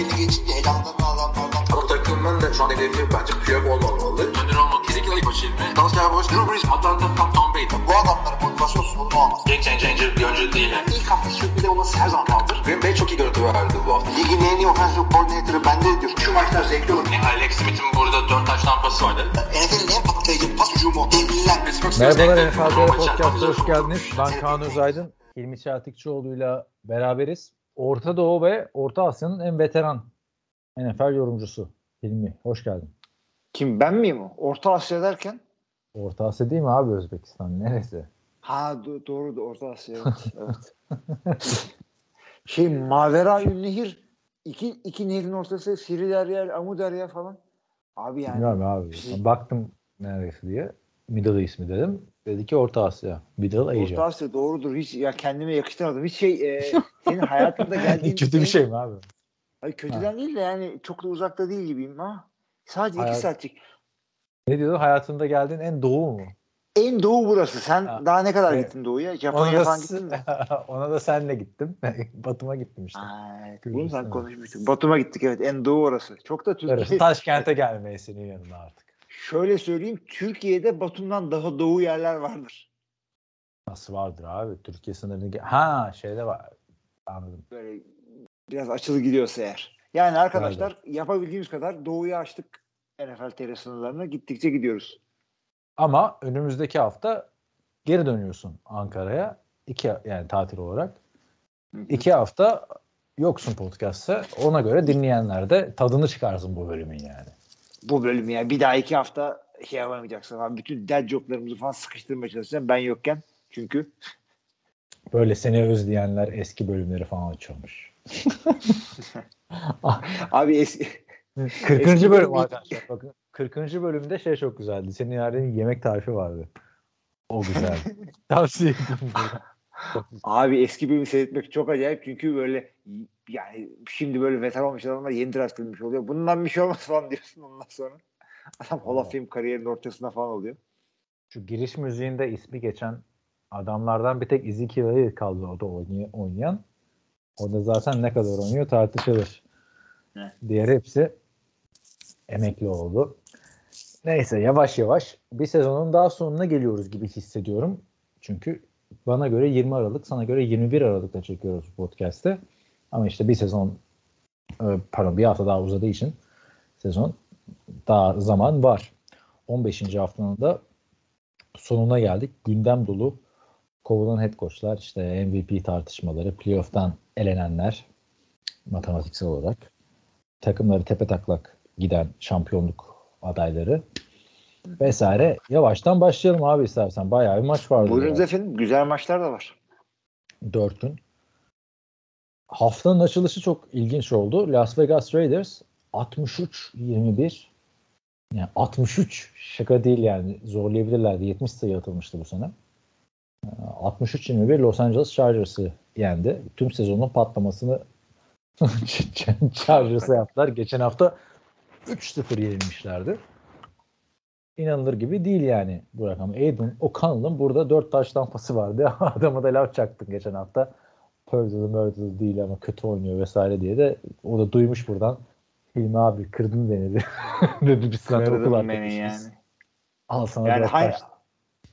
belli geçince elanlarını alanlardan. Ama takımın da şu an hedefi bence Piyok olmamalı. Önder olmak kesinlikle ilk başı ilmi. Dalsya Boş, Drew Brees, Atlanta, Tom, Tom Brady. Bu adamların motivasyon sorunu olmaz. Game changer bir oyuncu değil. Yani. İlk hafta sürpriz olması her zaman kaldır. Green Bay çok iyi görüntü verdi bu hafta. Ligin en iyi offensive coordinator'ı bende diyor. Şu maçlar zevkli olur. Yani Alex Smith'in burada 4 taş tampası vardı. NFL'in en patlayıcı pas hücumu. Devliler. Merhabalar. NFL şartlarda hoş geldiniz. Ben Kaan Özaydın. Hilmi Çeltikçioğlu'yla beraberiz. Orta Doğu ve Orta Asya'nın en veteran NFL yorumcusu Hilmi. Hoş geldin. Kim ben miyim o? Orta Asya derken? Orta Asya değil mi abi Özbekistan? Neresi? Ha do- doğru da Orta Asya evet. evet. şey Mavera Nehir iki, iki nehrin ortası Siri Derya, Amu Derya falan. Abi yani Bilmiyorum abi. şey- Baktım neresi diye. Middle East mi dedim. Dedi ki Orta Asya. Middle Orta Asia. Asya doğrudur. Hiç ya kendime yakıştırmadım. Hiç şey e, senin hayatında geldiğin Kötü bir şey mi abi? Hayır, kötüden değil de yani çok da uzakta değil gibiyim ama sadece Hayat- iki saatlik. Ne diyordu? Hayatında geldiğin en doğu mu? En doğu burası. Sen Ha. daha ne kadar Evet. gittin doğuya? Japonya falan gittin mi? ona da senle gittim. Batum'a gittim işte. Evet. Bunu sen konuşmuştuk. Batum'a gittik evet. En doğu orası. Çok da Türkiye. Taşkent'e gelmeye senin yanına artık. Şöyle söyleyeyim. Türkiye'de Batum'dan daha doğu yerler vardır. Nasıl vardır abi? Türkiye sınırını... Ha şeyde var. Anladım. Böyle biraz açılı gidiyorsa eğer. Yani arkadaşlar yapabildiğimiz kadar doğuya açtık NFL TR sınırlarına. Gittikçe gidiyoruz. Ama önümüzdeki hafta geri dönüyorsun Ankara'ya. İki, yani tatil olarak. Hı hı. İki hafta yoksun podcast'ta. Ona göre dinleyenler de tadını çıkarsın bu bölümün yani. Bu bölüm ya. Bir daha iki hafta şey yapamayacaksın. Abi. Bütün dead joke'larımızı falan sıkıştırmaya çalışacağım. Ben yokken. Çünkü Böyle seni özleyenler eski bölümleri falan açıyormuş. abi eski 40. Eski bölüm arkadaşlar. Bakın 40. bölümde şey çok güzeldi. Senin verdiğin yemek tarifi vardı. O güzel. Tavsiye ederim. Abi eski bölümü seyretmek çok acayip çünkü böyle yani şimdi böyle veteran olmuş adamlar yeni draft edilmiş oluyor. Bundan bir şey olmaz falan diyorsun ondan sonra. Adam Hall of Fame kariyerinin ortasında falan oluyor. Şu giriş müziğinde ismi geçen adamlardan bir tek Ezekiel Elliott kaldı o da oynay- oynayan. O da zaten ne kadar oynuyor tartışılır. Evet. Diğer hepsi emekli oldu. Neyse yavaş yavaş bir sezonun daha sonuna geliyoruz gibi hissediyorum. Çünkü bana göre 20 Aralık, sana göre 21 Aralık'ta çekiyoruz podcast'te. Ama işte bir sezon e, pardon bir hafta daha uzadığı için sezon daha zaman var. 15. haftanın da sonuna geldik. Gündem dolu kovulan head coachlar, işte MVP tartışmaları, playoff'tan elenenler matematiksel olarak takımları tepe taklak giden şampiyonluk adayları vesaire. Yavaştan başlayalım abi istersen. Bayağı bir maç vardı. Buyurunuz ya. efendim. Güzel maçlar da var. Dört gün. Haftanın açılışı çok ilginç oldu. Las Vegas Raiders 63-21 yani 63 şaka değil yani zorlayabilirlerdi. 70 sayı atılmıştı bu sene. Ee, 63-21 Los Angeles Chargers'ı yendi. Tüm sezonun patlamasını Chargers'a yaptılar. Geçen hafta 3-0 yenilmişlerdi. İnanılır gibi değil yani bu rakam. Aiden O'Connell'ın burada 4 taş tampası vardı. Adama da laf çaktın geçen hafta. Purdue'lu Murdue'lu değil ama kötü oynuyor vesaire diye de o da duymuş buradan. Hilmi abi kırdın beni dedi. dedi Kırdın beni yani. Al sana Yani dört hani, taş.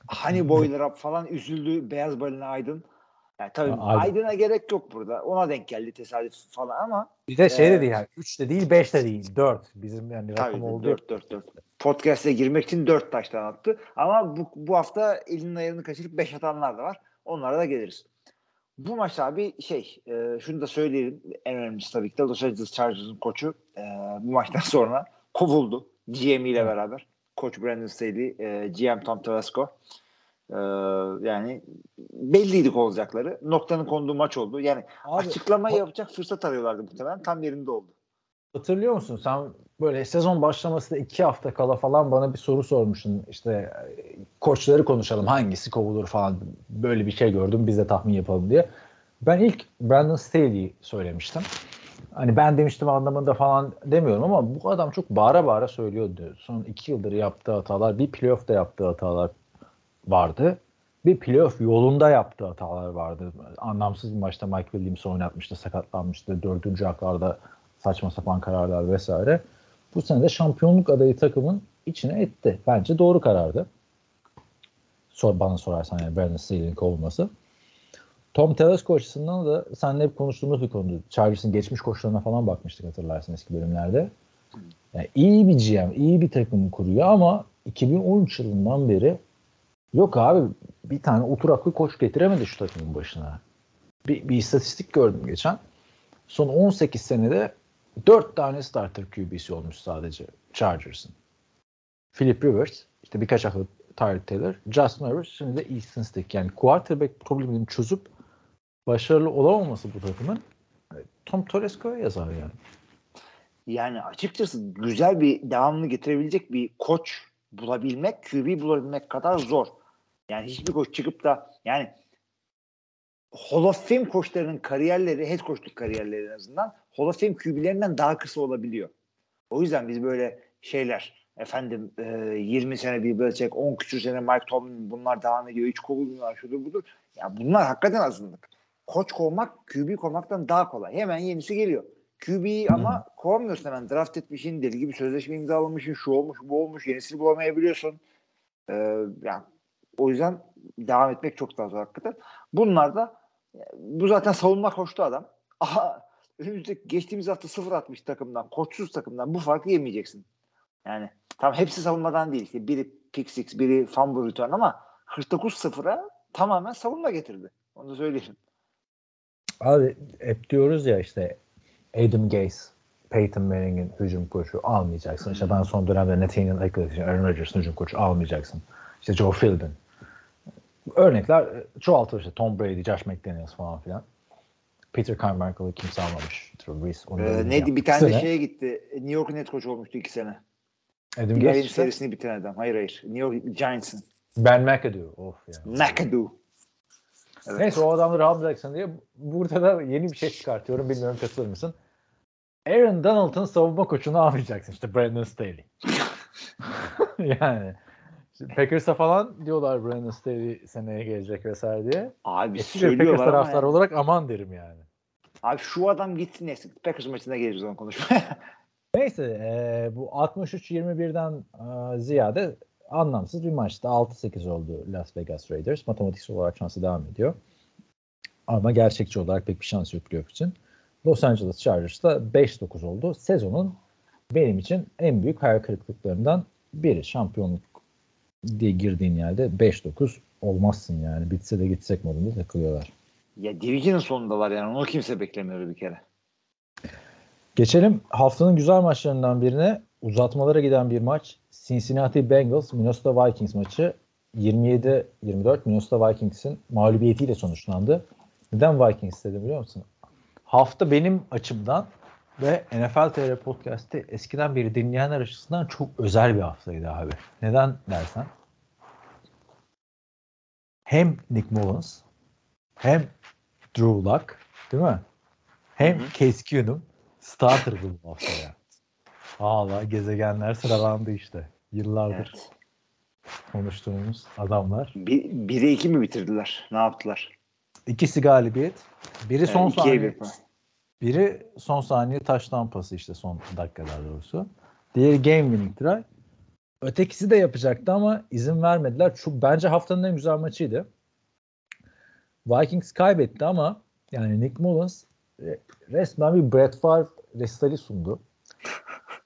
hani boiler up falan üzüldü beyaz balina Aydın. Yani tabii Aydın. Aydın'a gerek yok burada. Ona denk geldi tesadüf falan ama Bir de şey Ee, dedi yani 3 de değil 5 de değil 4. Bizim yani tabii rakam oldu. 4 4 4. Podcast'e girmek için 4 taştan attı. Ama bu, bu hafta elinin ayarını kaçırıp 5 atanlar da var. Onlara da geliriz. Bu maç abi şey e, şunu da söyleyelim. En önemlisi tabii ki de Los Angeles Chargers'ın koçu e, bu maçtan sonra kovuldu. GM ile beraber. Koç Brandon Staley, e, GM Tom Telesco. E, yani belliydi kovulacakları. Noktanın konduğu maç oldu. Yani Abi, açıklama yapacak fırsat arıyorlardı muhtemelen. Tam yerinde oldu. Hatırlıyor musun? Sen böyle sezon başlamasında iki hafta kala falan bana bir soru sormuştun. İşte e, koçları konuşalım hangisi kovulur falan. Böyle bir şey gördüm biz de tahmin yapalım diye. Ben ilk Brandon Staley'i söylemiştim. Hani ben demiştim anlamında falan demiyorum ama bu adam çok bağıra bağıra söylüyordu. Son iki yıldır yaptığı hatalar, bir playoff'ta yaptığı hatalar vardı. Bir playoff yolunda yaptığı hatalar vardı. Anlamsız bir maçta Mike Williams oynatmıştı, sakatlanmıştı. Dördüncü haklarda saçma sapan kararlar vesaire. Bu sene de şampiyonluk adayı takımın içine etti. Bence doğru karardı. Sor, bana sorarsan yani Brandon Staley'in kovulması. Tom Telesco açısından da seninle hep konuştuğumuz bir konu. Chargers'ın geçmiş koçlarına falan bakmıştık hatırlarsın eski bölümlerde. Yani iyi bir GM, iyi bir takım kuruyor ama 2013 yılından beri yok abi bir tane oturaklı koç getiremedi şu takımın başına. Bir, bir istatistik gördüm geçen. Son 18 senede 4 tane starter QB'si olmuş sadece Chargers'ın. Philip Rivers, işte birkaç hafta Tyrod Taylor, Justin Herbert, şimdi de Easton Stick. Yani quarterback problemini çözüp başarılı olamaması bu takımın e, Tom Telesco'ya yazar yani. Yani açıkçası güzel bir devamını getirebilecek bir koç bulabilmek, QB bulabilmek kadar zor. Yani hiçbir koç çıkıp da yani Hall of Fame koçlarının kariyerleri, head coachluk kariyerleri en azından Hall of Fame QB'lerinden daha kısa olabiliyor. O yüzden biz böyle şeyler efendim e, 20 sene bir Belichick, 10 küsur sene Mike Tomlin bunlar devam ediyor. Hiç kovulmuyorlar şudur budur. Ya bunlar hakikaten azınlık. Koç kovmak QB kovmaktan daha kolay. Hemen yenisi geliyor. QB'yi ama kovamıyorsun hemen. Draft etmişin, deli gibi sözleşme imzalamışsın, şu olmuş, bu olmuş, yenisini bulamayabiliyorsun. Ee, yani o yüzden devam etmek çok daha zor hakikaten. Bunlar da bu zaten savunma koştu adam. Aha, önümüzdeki geçtiğimiz hafta sıfır atmış takımdan, koçsuz takımdan bu farkı yemeyeceksin. Yani tam hepsi savunmadan değil. İşte biri pick six, biri fumble return ama 49-0'a tamamen savunma getirdi. Onu da söyleyeyim. Abi hep diyoruz ya işte Adam Gase, Peyton Manning'in hücum koçu almayacaksın. İşte ben son dönemde Nathaniel Hackett, Aaron Rodgers'ın hücum koçu almayacaksın. İşte Joe Philbin. Örnekler çoğaltır işte Tom Brady, Josh McDaniels falan filan. Peter Carmichael'ı kimse almamış. Drew Brees. Ee, neydi bir tane de şeye gitti. New York'un net koç olmuştu iki sene. Adam ayın işte. serisini bitiren adam. Hayır hayır. New York Giants'ın. Ben McAdoo. Of ya. McAdoo. Evet. Neyse o adamları almayacaksın diye burada da yeni bir şey çıkartıyorum. Bilmiyorum katılır mısın? Aaron Donald'ın savunma koçunu almayacaksın. İşte Brandon Staley. yani Packers'a falan diyorlar Brandon Staley seneye gelecek vesaire diye. Abi Eski Packers söylüyorlar ama taraftarı yani. olarak aman derim yani. Abi şu adam gitsin neyse. Packers maçına geliriz onu konuşmaya. Neyse e, bu 63-21'den e, ziyade anlamsız bir maçta 6-8 oldu Las Vegas Raiders. Matematiksel olarak şansı devam ediyor. Ama gerçekçi olarak pek bir şans yok playoff için. Los Angeles Chargers'da 5-9 oldu. Sezonun benim için en büyük hayal kırıklıklarından biri. Şampiyonluk diye girdiğin yerde 5-9 olmazsın yani. Bitse de gitsek modunda takılıyorlar. ya Division'ın sonundalar yani. Onu kimse beklemiyor bir kere. Geçelim haftanın güzel maçlarından birine. Uzatmalara giden bir maç. Cincinnati Bengals Minnesota Vikings maçı 27-24 Minnesota Vikings'in mağlubiyetiyle sonuçlandı. Neden Vikings dedim biliyor musun? Hafta benim açımdan ve NFL TR Podcast'te eskiden beri dinleyenler açısından çok özel bir haftaydı abi. Neden dersen hem Nick Mullins hem Drew Luck değil mi? Hem Case Keenum starter'dı bu haftaya. Valla gezegenler sıralandı işte. Yıllardır Evet. konuştuğumuz adamlar. Bir, bire iki mi bitirdiler? Ne yaptılar? İkisi galibiyet. Biri son Yani saniye. Biri son saniye taş tampası işte son dakika doğrusu. Diğeri game winning try. Ötekisi de yapacaktı ama izin vermediler. Çok, bence haftanın en güzel maçıydı. Vikings kaybetti ama yani Nick Mullins e, resmen bir Brett Favre resitali sundu.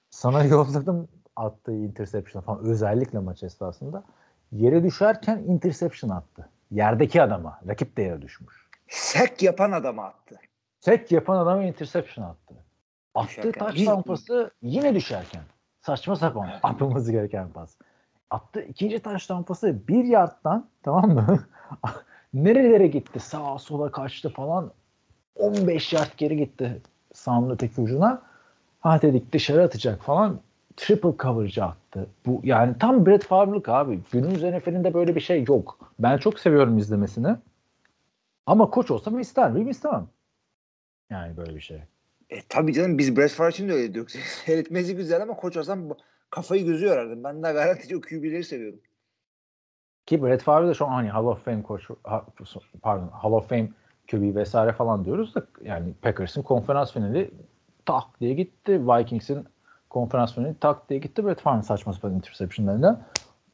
Sana yolladım attığı interception falan özellikle maç esnasında. Yere düşerken interception attı. Yerdeki adama. Rakip de yere düşmüş. Sek yapan adama attı. Tek yapan adama interception attı. Attığı Biz- tampası yine düşerken. Saçma sapan atılması gereken pas. Attığı ikinci taş tampası bir yardtan tamam mı? Nerelere gitti? Sağa sola kaçtı falan. 15 yard geri gitti sahanın öteki ucuna. Ha dedik dışarı atacak falan. Triple coverage attı. Bu yani tam Brett Favre'lık abi. Günümüz NFL'inde böyle bir şey yok. Ben çok seviyorum izlemesini. Ama koç olsam ister miyim? istemem. Yani böyle bir şey. E tabii canım biz Brett Favre için de öyle diyoruz. Seyretmesi güzel ama koç olsam kafayı gözü yorardım. Ben daha garantici o QB'leri seviyorum. Ki Brett Favre de şu an hani Hall of Fame koçu, ha- pardon Hall of Fame QB vesaire falan diyoruz da yani Packers'ın konferans finali tak diye gitti. Vikings'in konferans finali tak diye gitti Brett Favre'ın saçma sapan interceptionlarından.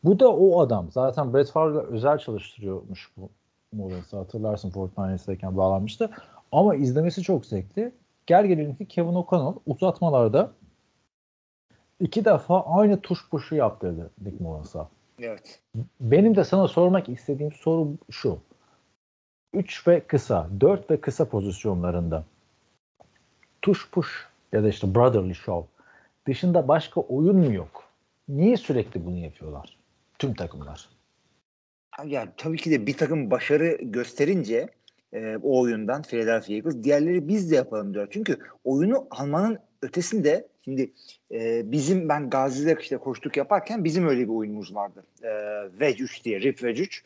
Bu da o adam. Zaten Brett Favre'la özel çalıştırıyormuş bu Mullins'ı. Hatırlarsın Fort Myers'dayken bağlanmıştı. Ama izlemesi çok zevkli. Gel gelelim ki Kevin O'Connell uzatmalarda iki defa aynı tuş puşu yaptırdı Nick Mullins'a. Evet. Benim de sana sormak istediğim soru şu. 3 ve kısa, 4 ve kısa pozisyonlarında tuş push ya da işte brotherly show dışında başka oyun mu yok? Niye sürekli bunu yapıyorlar? Tüm takımlar. Yani tabii ki de bir takım başarı gösterince e, o oyundan Philadelphia Eagles diğerleri biz de yapalım diyor. Çünkü oyunu almanın ötesinde şimdi e, bizim ben Gazi'de işte koştuk yaparken bizim öyle bir oyunumuz vardı. E, wedge 3 diye rip wedge 3.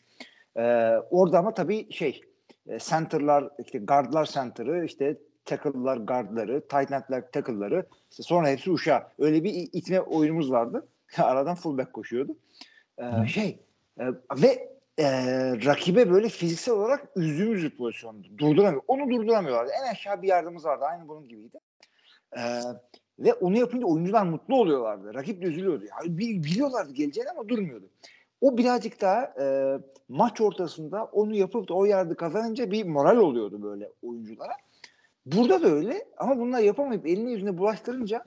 E, orada ama tabii şey e, center'lar işte guardlar center'ı işte tackle'lar guardları, tight end'ler tackle'ları işte sonra hepsi uşağı. Öyle bir itme oyunumuz vardı. Aradan fullback koşuyordu. E, şey e, ve e, rakibe böyle fiziksel olarak üzdüğümüz bir pozisyondu. Durduramıyor. Onu durduramıyorlardı. En aşağı bir yardımımız vardı. Aynı bunun gibiydi. E, ve onu yapınca oyuncular mutlu oluyorlardı. Rakip de üzülüyordu. Yani biliyorlardı geleceğini ama durmuyordu. O birazcık daha e, maç ortasında onu yapıp da o yardı kazanınca bir moral oluyordu böyle oyunculara. Burada da öyle ama bunlar yapamayıp elini yüzüne bulaştırınca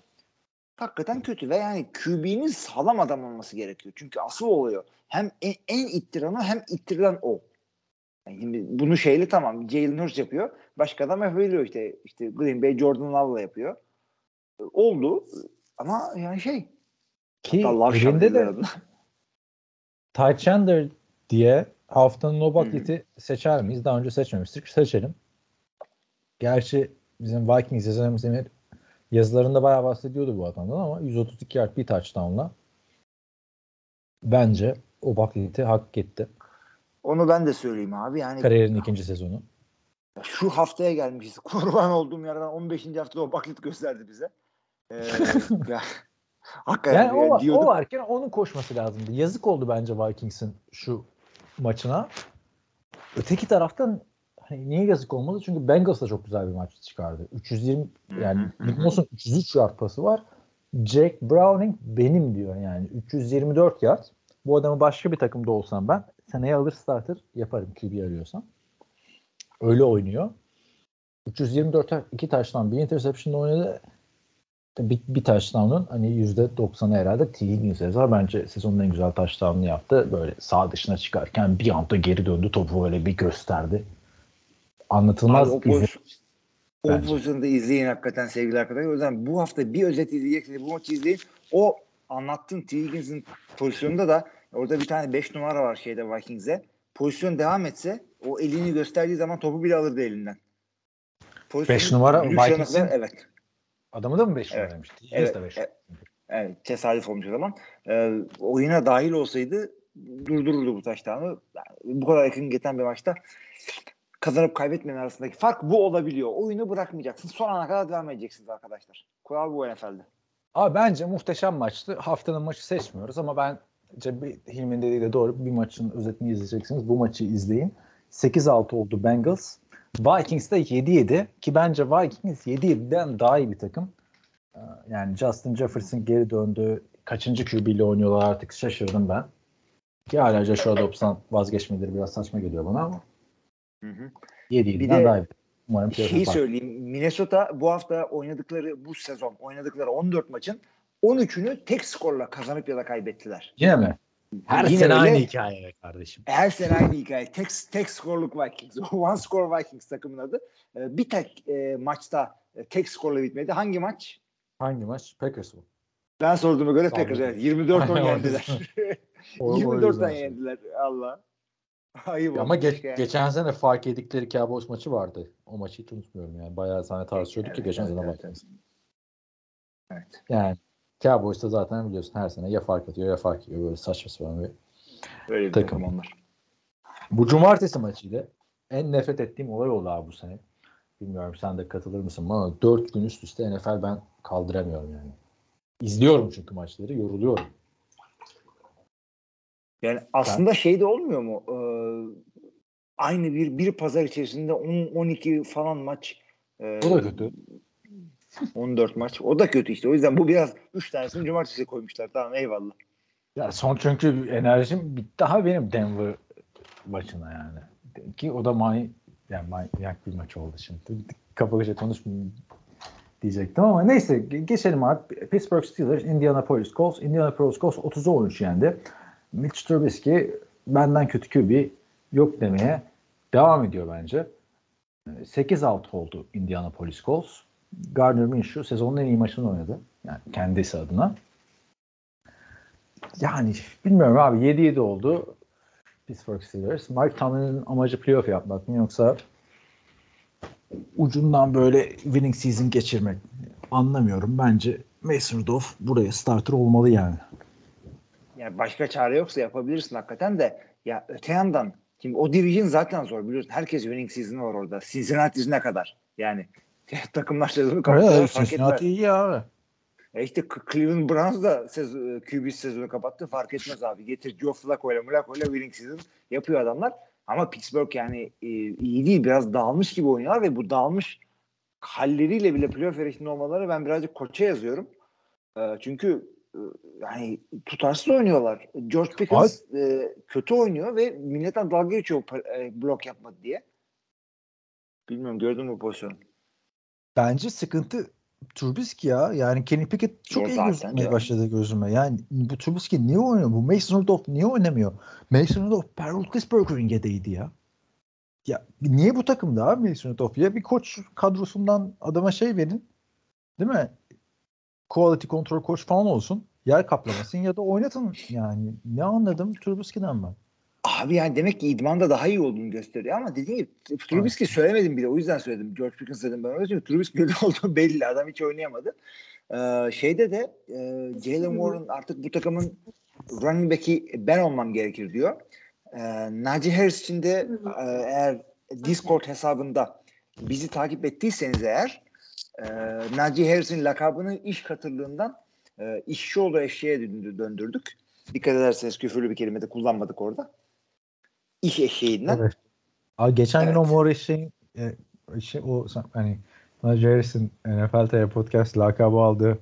hakikaten kötü ve yani QB'nin sağlam adam olması gerekiyor. Çünkü asıl oluyor. Hem en, en ittiranı hem ittirilen o. Yani şimdi bunu şeyle tamam Jalen Hurts yapıyor. Başka adam yapabiliyor işte. işte Green Bay Jordan Love'la yapıyor. Oldu ama yani şey ki Green'de de Ty Chandler diye haftanın o bakleti seçer miyiz? Daha önce seçmemiştik. Seçelim. Gerçi bizim Vikings Emir yazılarında bayağı bahsediyordu bu adamdan ama 132 yard bir touchdown'la bence o bakleti hak etti. Onu ben de söyleyeyim abi. Yani kariyerin ikinci sezonu. Şu haftaya gelmişiz. Kurban olduğum yerden 15. haftada o baklet gösterdi bize. Ee, ya, hakikaten yani o, diyordum. o varken onun koşması lazımdı. Yazık oldu bence Vikings'in şu maçına. Öteki taraftan hani niye yazık olmadı? Çünkü Bengals da çok güzel bir maç çıkardı. 320 yani Nick 303 yard pası var. Jack Browning benim diyor yani. 324 yard. Bu adamı başka bir takımda olsam ben seneye alır starter yaparım QB arıyorsam. Öyle oynuyor. 324 iki taştan bir interception oynadı. Bir, bir touchdown'un hani %90'ı herhalde T. Higgins yazar. Bence sezonun en güzel touchdown'ını yaptı. Böyle sağ dışına çıkarken bir anda geri döndü. Topu böyle bir gösterdi. Anlatılmaz. Abi, o, pozisyon, o pozisyonu da izleyin hakikaten sevgili arkadaşlar. O yüzden bu hafta bir özet izleyeceksiniz. Bu maçı izleyin. O anlattığın T. Higgins'in pozisyonunda da orada bir tane 5 numara var şeyde Vikings'e. Pozisyon devam etse o elini gösterdiği zaman topu bile alırdı elinden. 5 numara Vikings'in evet. Adamı da mı 5 evet. numaraymış? Evet, de beş. evet. Evet, tesadüf olmuş o zaman. Ee, oyuna dahil olsaydı durdururdu bu taştanı. Yani bu kadar yakın geçen bir maçta kazanıp kaybetmenin arasındaki fark bu olabiliyor. Oyunu bırakmayacaksın. Son ana kadar devam edeceksiniz arkadaşlar. Kural bu NFL'de. Abi bence muhteşem maçtı. Haftanın maçı seçmiyoruz ama ben Hilmi'nin dediği de doğru. Bir maçın özetini izleyeceksiniz. Bu maçı izleyin. 8-6 oldu Bengals. Vikings de 7-7 ki bence Vikings 7-7'den daha iyi bir takım. Ee, yani Justin Jefferson geri döndü. Kaçıncı QB ile oynuyorlar artık şaşırdım ben. Ki hala Joshua Dobbs'tan vazgeçmeleri biraz saçma geliyor bana ama. Hı hı. 7-7'den daha iyi. Umarım şey söyleyeyim. Minnesota bu hafta oynadıkları bu sezon oynadıkları 14 maçın 13'ünü tek skorla kazanıp ya da kaybettiler. Yine mi? Her Yine sene öyle, aynı hikaye kardeşim. Her sene aynı hikaye. Tek, tek skorluk Vikings. One score Vikings takımın adı. Ee, bir tek e, maçta e, tek skorla bitmedi. Hangi maç? Hangi maç? Packers mı? Ben sorduğuma göre Packers. Evet. 24 10 yendiler. 24 10 yendiler. Allah. Ayıp Ama geç, yani. geçen sene fark yedikleri Cowboys maçı vardı. O maçı hiç unutmuyorum yani. Bayağı sene tartışıyorduk evet, ki geçen evet, sene evet, evet. evet. Yani Cowboys'ta zaten biliyorsun her sene ya fark atıyor ya fark yiyor. Böyle saçma sapan bir Öyle takım. onlar. Bu cumartesi maçıydı. En nefret ettiğim olay oldu abi bu sene. Bilmiyorum sen de katılır mısın ama dört gün üst üste NFL ben kaldıramıyorum yani. İzliyorum çünkü maçları yoruluyorum. Yani aslında ben... şey de olmuyor mu? Ee, aynı bir bir pazar içerisinde 10 12 falan maç. Ee, o da kötü. 14 maç. O da kötü işte. O yüzden bu biraz 3 tanesini cumartesi koymuşlar. Tamam eyvallah. Ya son çünkü enerjim bitti daha benim Denver maçına yani. Ki o da may yani manyak bir maç oldu şimdi. Kapalıca konuşmayayım diyecektim ama neyse geçelim abi. Pittsburgh Steelers, Indianapolis Colts. Indianapolis Colts 30'a 13 yendi. Mitch Trubisky benden kötü QB yok demeye devam ediyor bence. 8 out oldu Indianapolis Colts. Gardner Minshew sezonun en iyi maçını oynadı. Yani kendisi adına. Yani bilmiyorum abi 7-7 oldu Pittsburgh Steelers. Mike Tomlin'in amacı playoff yapmak mı yoksa ucundan böyle winning season geçirmek anlamıyorum. Bence Mason Rudolph buraya starter olmalı yani. Yani başka çare yoksa yapabilirsin hakikaten de ya öte yandan şimdi o division zaten zor biliyorsun. Herkes winning season'ı var orada. Cincinnati'sine kadar. Yani takımlar sezonu kapatıyor. Evet, Cincinnati iyi abi. E işte Cleveland Browns da sezon, QB sezonu kapattı. Fark etmez abi. Getir Joe Flacco ile Flacco ile winning season yapıyor adamlar. Ama Pittsburgh yani e, iyi değil. Biraz dağılmış gibi oynuyorlar ve bu dağılmış halleriyle bile playoff yarışında olmaları ben birazcık koça yazıyorum. E, çünkü e, yani tutarsız oynuyorlar. George Pickens e, kötü oynuyor ve milletten dalga geçiyor e, blok yapmadı diye. Bilmiyorum gördün mü pozisyonu? Bence sıkıntı Trubisky ya. Yani Kenny Pickett çok O iyi gözükmeye başladı gözüme. Yani bu Trubisky niye oynuyor? Bu Mason Rudolph niye oynamıyor? Mason Rudolph Ben Roethlisberger'in yedeğiydi ya. Ya niye bu takımda abi Mason Rudolph? Ya bir koç kadrosundan adama şey verin. Değil mi? Quality control koç falan olsun. Yer kaplamasın ya da oynatın yani. Ne anladım Trubisky'den ben. Abi yani demek ki idmanda daha iyi olduğunu gösteriyor ama dediğim gibi Trubisky söylemedim bile o yüzden söyledim. George Pickens dedim ben öyle Trubisky öyle olduğu belli adam hiç oynayamadı. Ee, şeyde de e, Jalen Warren artık bu takımın running back'i ben olmam gerekir diyor. Ee, Najee Harris için de e, eğer Discord hesabında bizi takip ettiyseniz eğer e, Najee Harris'in lakabını iş katırlığından e, işçi oğlu eşeğe döndü- döndürdük. Dikkat ederseniz küfürlü bir kelime de kullanmadık orada. İş eşeğinden. Evet. Abi geçen gün o Evet. Morris şeyin e, şey, o hani Najee Harris'in NFL TV Podcast lakabı aldığı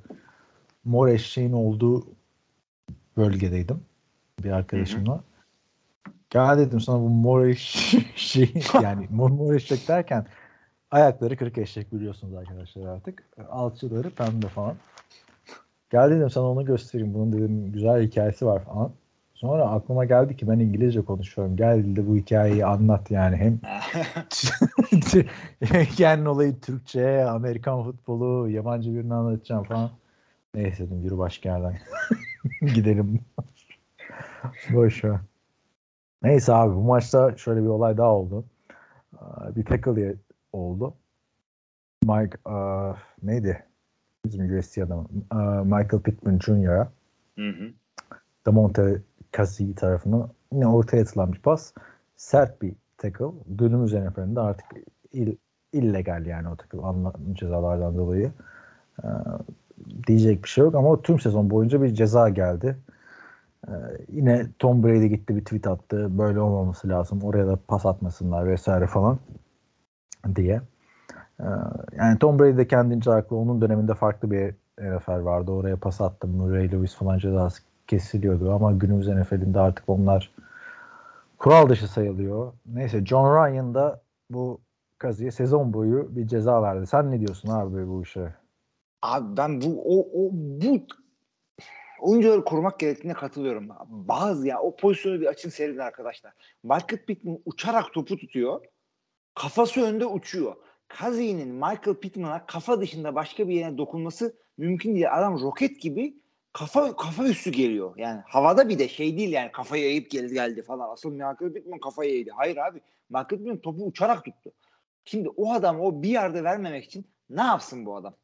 mor eşeğin olduğu bölgedeydim bir arkadaşımla. Gel dedim sana bu mor eşeği yani mor, mor eşek derken ayakları kırık eşek biliyorsunuz arkadaşlar artık. Alçıları pembe falan. Gel dedim sana onu göstereyim. Bunun dedim güzel hikayesi var falan. Sonra aklıma geldi ki ben İngilizce konuşuyorum. Gel de bu hikayeyi anlat yani. Hem hikayenin olayı Türkçe, Amerikan futbolu, yabancı birini anlatacağım falan. Neyse dedim yürü başka yerden. Gidelim. Boş ver. Neyse abi bu maçta şöyle bir olay daha oldu. Bir tackle oldu. Mike aa, neydi? Bizim USC adamı. Aa, Michael Pittman Jr.'a. Damonte Cassie tarafından yine ortaya atılan bir pas. Sert bir tackle. Günümüz NFL'inde artık il, illegal yani o tackle anlatım cezalardan dolayı. Ee, diyecek bir şey yok ama tüm sezon boyunca bir ceza geldi. Ee, yine Tom Brady gitti bir tweet attı. Böyle olmaması lazım. Oraya da pas atmasınlar vesaire falan diye. Ee, yani Tom Brady de kendince haklı. Onun döneminde farklı bir NFL vardı. Oraya pas attım. Murray Lewis falan cezası kesiliyordu ama günümüz NFL'inde artık onlar kural dışı sayılıyor. Neyse John Ryan da bu kazıya sezon boyu bir ceza verdi. Sen ne diyorsun abi bu işe? Abi ben bu o, o bu oyuncuları korumak gerektiğine katılıyorum. Bazı ya o pozisyonu bir açın seyredin arkadaşlar. Michael Pittman uçarak topu tutuyor. Kafası önde uçuyor. Kazi'nin Michael Pittman'a kafa dışında başka bir yerine dokunması mümkün değil. Adam roket gibi kafa kafa üstü geliyor. Yani havada bir de şey değil yani kafayı eğip geldi geldi falan. Asıl Michael Pittman kafayı eğdi. Hayır abi. Michael Pittman topu uçarak tuttu. Şimdi o adam o bir yerde vermemek için ne yapsın bu adam?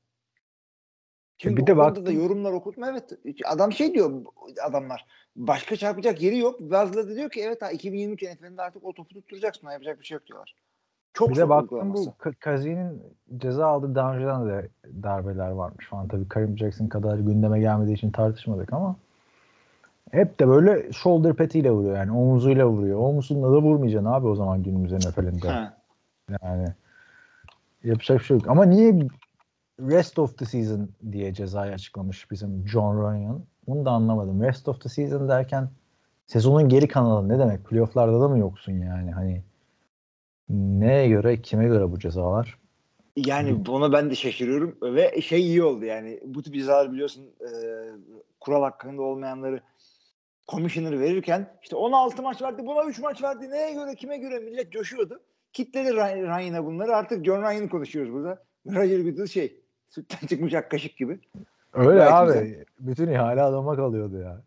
Şimdi bir de baktım- da yorumlar okutma evet. Adam şey diyor adamlar başka çarpacak yeri yok. Bazıları da diyor ki evet ha 2023 NFL'inde artık o topu tutturacaksın. Yapacak bir şey yok diyorlar. Çok Bir de baktım bu Ka- Kazi'nin ceza aldığı daha önceden de darbeler varmış falan. Tabii Karim Jackson kadar gündeme gelmediği için tartışmadık ama hep de böyle shoulder patiyle vuruyor yani omuzuyla vuruyor. Omuzunla da vurmayacaksın abi o zaman günümüz NFL'inde. Yani yapacak bir şey yok. Ama niye rest of the season diye cezayı açıklamış bizim John Ryan. Bunu da anlamadım. Rest of the season derken sezonun geri kanalı ne demek? Playoff'larda da mı yoksun yani? Hani neye göre, kime göre bu cezalar? Yani buna ben de şaşırıyorum ve şey iyi oldu yani bu tip cezalar biliyorsun e, kural hakkında olmayanları commissioner verirken işte 16 maç verdi buna 3 maç verdi neye göre kime göre millet coşuyordu. Kitledi Ryan- Ryan'a bunları artık John Ryan'ı konuşuyoruz burada. Roger Goodell şey sütten çıkmış ak kaşık gibi. Öyle Gayet abi. güzel. Bütün ihale adama kalıyordu ya.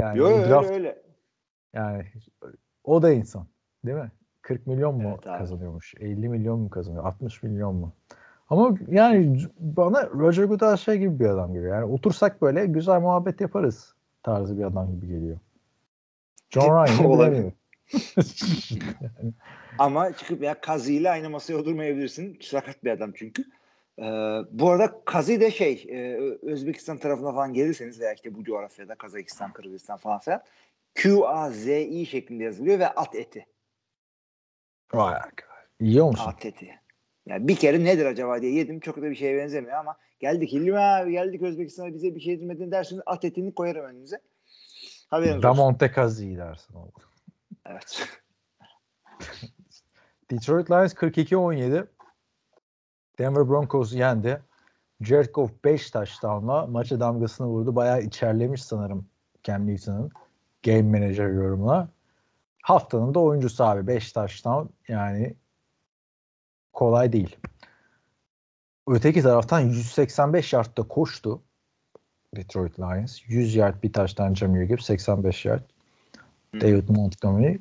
Yani Yo, bu öyle draft öyle. yani o da insan. Değil mi? 40 milyon mu Evet abi. kazanıyormuş? 50 milyon mu kazanıyor? 60 milyon mu? Ama yani bana Roger Goodell şey gibi bir adam gibi. Yani otursak böyle güzel muhabbet yaparız tarzı bir adam gibi geliyor. John Ryan'ı Olabilir. Ama çıkıp ya Kazi ile aynı masaya oturmayabilirsin. Sakat bir adam çünkü. Ee, bu arada Kazi de şey e, Özbekistan tarafına falan gelirseniz veya işte bu coğrafyada Kazakistan, Kırgızistan falan filan Q-A-Z-I şeklinde yazılıyor ve at eti. Vay arkadaş. Yiyor musun? At eti. Yani bir kere nedir acaba diye yedim. Çok da bir şeye benzemiyor ama geldik Hilmi abi geldik Özbekistan'a bize bir şey yedirmedin dersiniz at etini koyarım önünüze. Haberiniz. Damonte Kazi dersin oldu. Evet. Detroit Lions 42-17 Denver Broncos'u yendi. Jared Goff 5 touchdown'la maça damgasını vurdu. Bayağı içerlemiş sanırım Cam Newton'ın game manager yorumla. Haftanın da oyuncusu abi 5 touchdown yani kolay değil. Öteki taraftan 185 yardta koştu Detroit Lions. 100 yard bir taştan Jameer Gibbs 85 yard. David Montgomery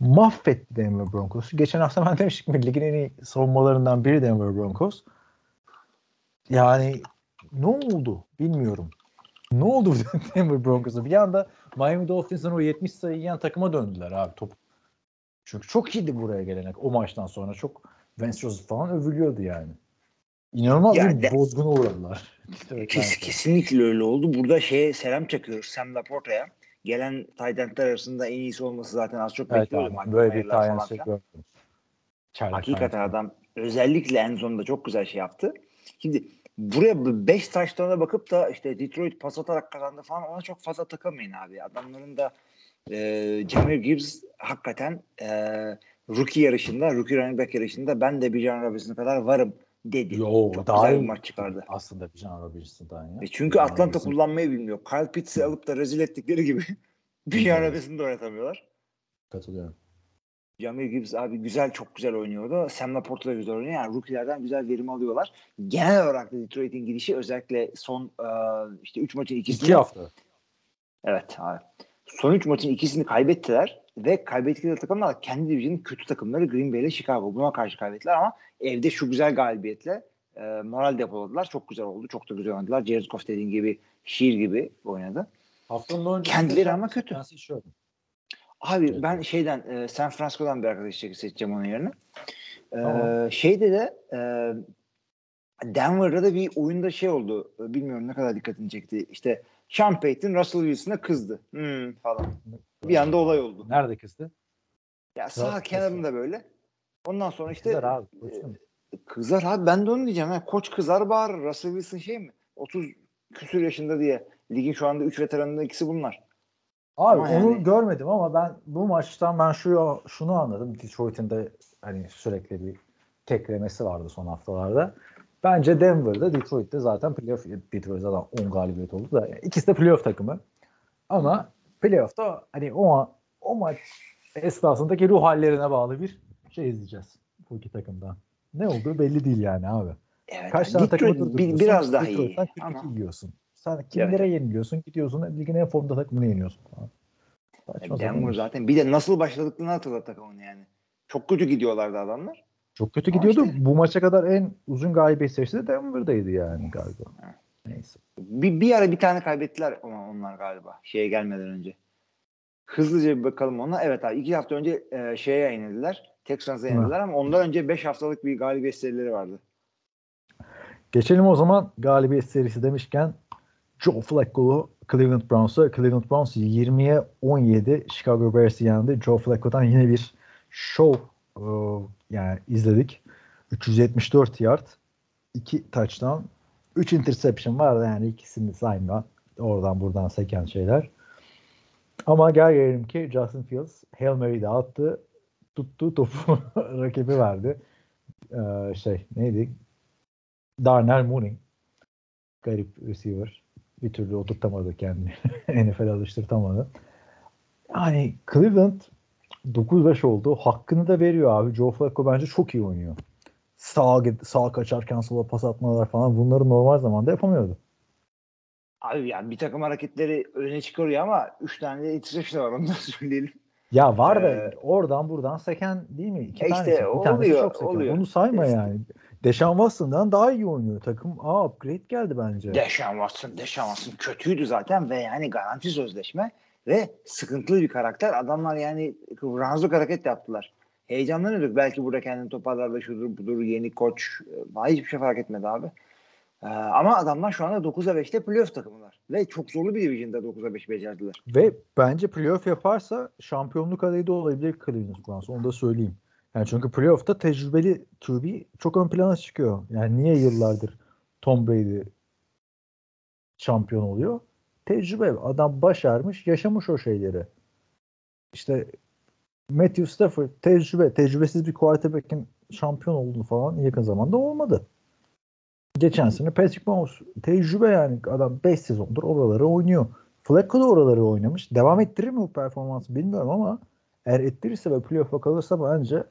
mahvetti Denver Broncos'u. Geçen hafta ben demiştim ki ligin en iyi savunmalarından biri Denver Broncos. Yani ne oldu bilmiyorum. Ne oldu Denver Broncos'a? Bir anda Miami Dolphins'ın o 70 sayı yiyen takıma döndüler abi top. Çünkü çok iyiydi buraya gelenek. O maçtan sonra çok Vance Joseph falan övülüyordu yani. İnanılmaz Ya bir bozguna uğradılar. Kes, kesinlikle öyle oldu. Burada şeye selam çakıyoruz Sam Laporta'ya. Gelen tight endler arasında en iyisi olması zaten az çok Evet bekliyordum. abi, böyle bir falan şey Hakikaten adam özellikle en zonda çok güzel şey yaptı. Şimdi buraya 5 taşlarına bakıp da işte Detroit pas atarak kazandı falan ona çok fazla takılmayın abi. Adamların da e, Jameer Gibbs hakikaten e, rookie yarışında, rookie running back yarışında ben de Bijan Robinson'a kadar varım dedi. Yo, çok daha güzel bir maç çıkardı. Aslında bir Can Robinson'dan ya. E çünkü Bijan Atlanta Robinson. kullanmayı bilmiyor. Kyle Pitts'i alıp da rezil ettikleri gibi Bijan Robinson'ı da oynatamıyorlar. Katılıyorum. Jamir Gibbs abi güzel çok güzel oynuyordu. Sam Laporte da güzel oynuyor. Yani rookie'lerden güzel verim alıyorlar. Genel olarak da Detroit'in gidişi özellikle son e, işte 3 maçın ikisini İki hafta. Evet abi. Son 3 maçın ikisini kaybettiler ve kaybettikleri takımlar kendi division'ın kötü takımları Green Bay ile Chicago. Buna karşı kaybettiler ama evde şu güzel galibiyetle e, moral depoladılar. Çok güzel oldu. Çok da güzel oynadılar. Jared Goff dediğin gibi şiir gibi oynadı. Haftanın öncesi Kendileri ama kötü. Abi Evet. ben şeyden e, San Francisco'dan bir arkadaş seçeceğim onun yerine. E, Tamam. şeyde de e, Denver'da da bir oyunda şey oldu. E, Bilmiyorum ne kadar dikkatini çekti. İşte Sean Payton Russell Wilson'a kızdı. Hmm, falan. Bir anda olay oldu. Nerede kızdı? Ya sağ Russell kenarında böyle. Ondan sonra işte Kızar abi. e, kızar abi ben de onu diyeceğim. Ha. Koç kızar bağırır. Russell Wilson şey mi? 30 küsür yaşında diye. Ligin şu anda 3 veteranından ikisi bunlar. Abi ama onu yani- görmedim ama ben bu maçtan ben şu şunu anladım. Detroit'in de hani sürekli bir teklemesi vardı son haftalarda. Bence Denver'da Detroit'te zaten playoff Detroit zaten 10 galibiyet oldu da yani ikisi de playoff takımı. Ama playoff'ta hani o o maç esnasındaki ruh hallerine bağlı bir şey izleyeceğiz bu iki takımdan. Ne olduğu belli değil yani abi. Evet. Kaç tane takımı bir- biraz daha iyi. Detroit'ten 42 Ama yiyorsun. Sen kimlere yeniliyorsun? Gidiyorsun ligin en formda takımını yeniyorsun falan. Saçma Denver iş. zaten. Bir de nasıl başladıklarını hatırlat takımın yani. Çok kötü gidiyorlardı adamlar. Çok kötü Ama gidiyordu. işte- Bu maça kadar en uzun galibiyet serisi de Denver'daydı yani galiba. Neyse. Bir, bir ara bir tane kaybettiler ama onlar galiba şeye gelmeden önce. Hızlıca bir bakalım ona. Evet abi iki hafta önce e, şeye yenildiler. Texans'a yenildiler ama ondan önce 5 haftalık bir galibiyet serileri vardı. Geçelim o zaman galibiyet serisi demişken Joe Flacco'lu Cleveland Browns'a. Cleveland Browns 20'ye 17 Chicago Bears'i yendi. Joe Flacco'dan yine bir show e, yani izledik. 374 yard, 2 touchdown. 3 interception var da yani ikisini sayma. Oradan buradan seken şeyler. Ama gel gelelim ki Justin Fields Hail Mary'de attı. Tuttu topu rakibi verdi. Ee, şey neydi? Darnell Mooney. Garip receiver. Bir türlü oturtamadı kendini. NFL alıştırtamadı. Yani Cleveland 9-5 oldu. Hakkını da veriyor abi. Joe Flacco bence çok iyi oynuyor. Sağ, sağ kaçarken sola pas atmalar falan bunları normal zamanda yapamıyordu. Abi yani bir takım hareketleri öne çıkarıyor ama 3 tane de interception var onu da söyleyelim. Ya var da Ee, oradan buradan seken değil mi? İki E tanesi. işte bir tanesi oluyor, çok seken. oluyor. Onu sayma İşte. yani. Deşan Watson'dan daha iyi oynuyor. Takım aa upgrade geldi bence. Deşan Watson, Deşan Watson kötüydü zaten ve yani garanti sözleşme ve sıkıntılı bir karakter. Adamlar yani razlık hareket yaptılar. Heyecanlanıyorduk. Belki burada kendini toparlar da şudur budur yeni koç. Ee, Hiçbir şey fark etmedi abi. Ee, ama adamlar şu anda 9'a 5'te playoff takımılar. Ve çok zorlu bir division'da 9'a 5 becerdiler. Ve bence playoff yaparsa şampiyonluk adayı da olabilir Cleveland Browns. Onu da söyleyeyim. Yani çünkü playoff'ta tecrübeli QB çok ön plana çıkıyor. Yani niye yıllardır Tom Brady şampiyon oluyor? Tecrübe. Adam başarmış, yaşamış o şeyleri. İşte Matthew Stafford tecrübe. Tecrübesiz bir quarterback'in şampiyon olduğunu falan yakın zamanda olmadı. Geçen sene Patrick Mahomes tecrübe yani adam 5 sezondur oraları oynuyor. Flacco da oraları oynamış. Devam ettirir mi bu performansı bilmiyorum ama eğer ettirirse ve playoff'a kalırsa bence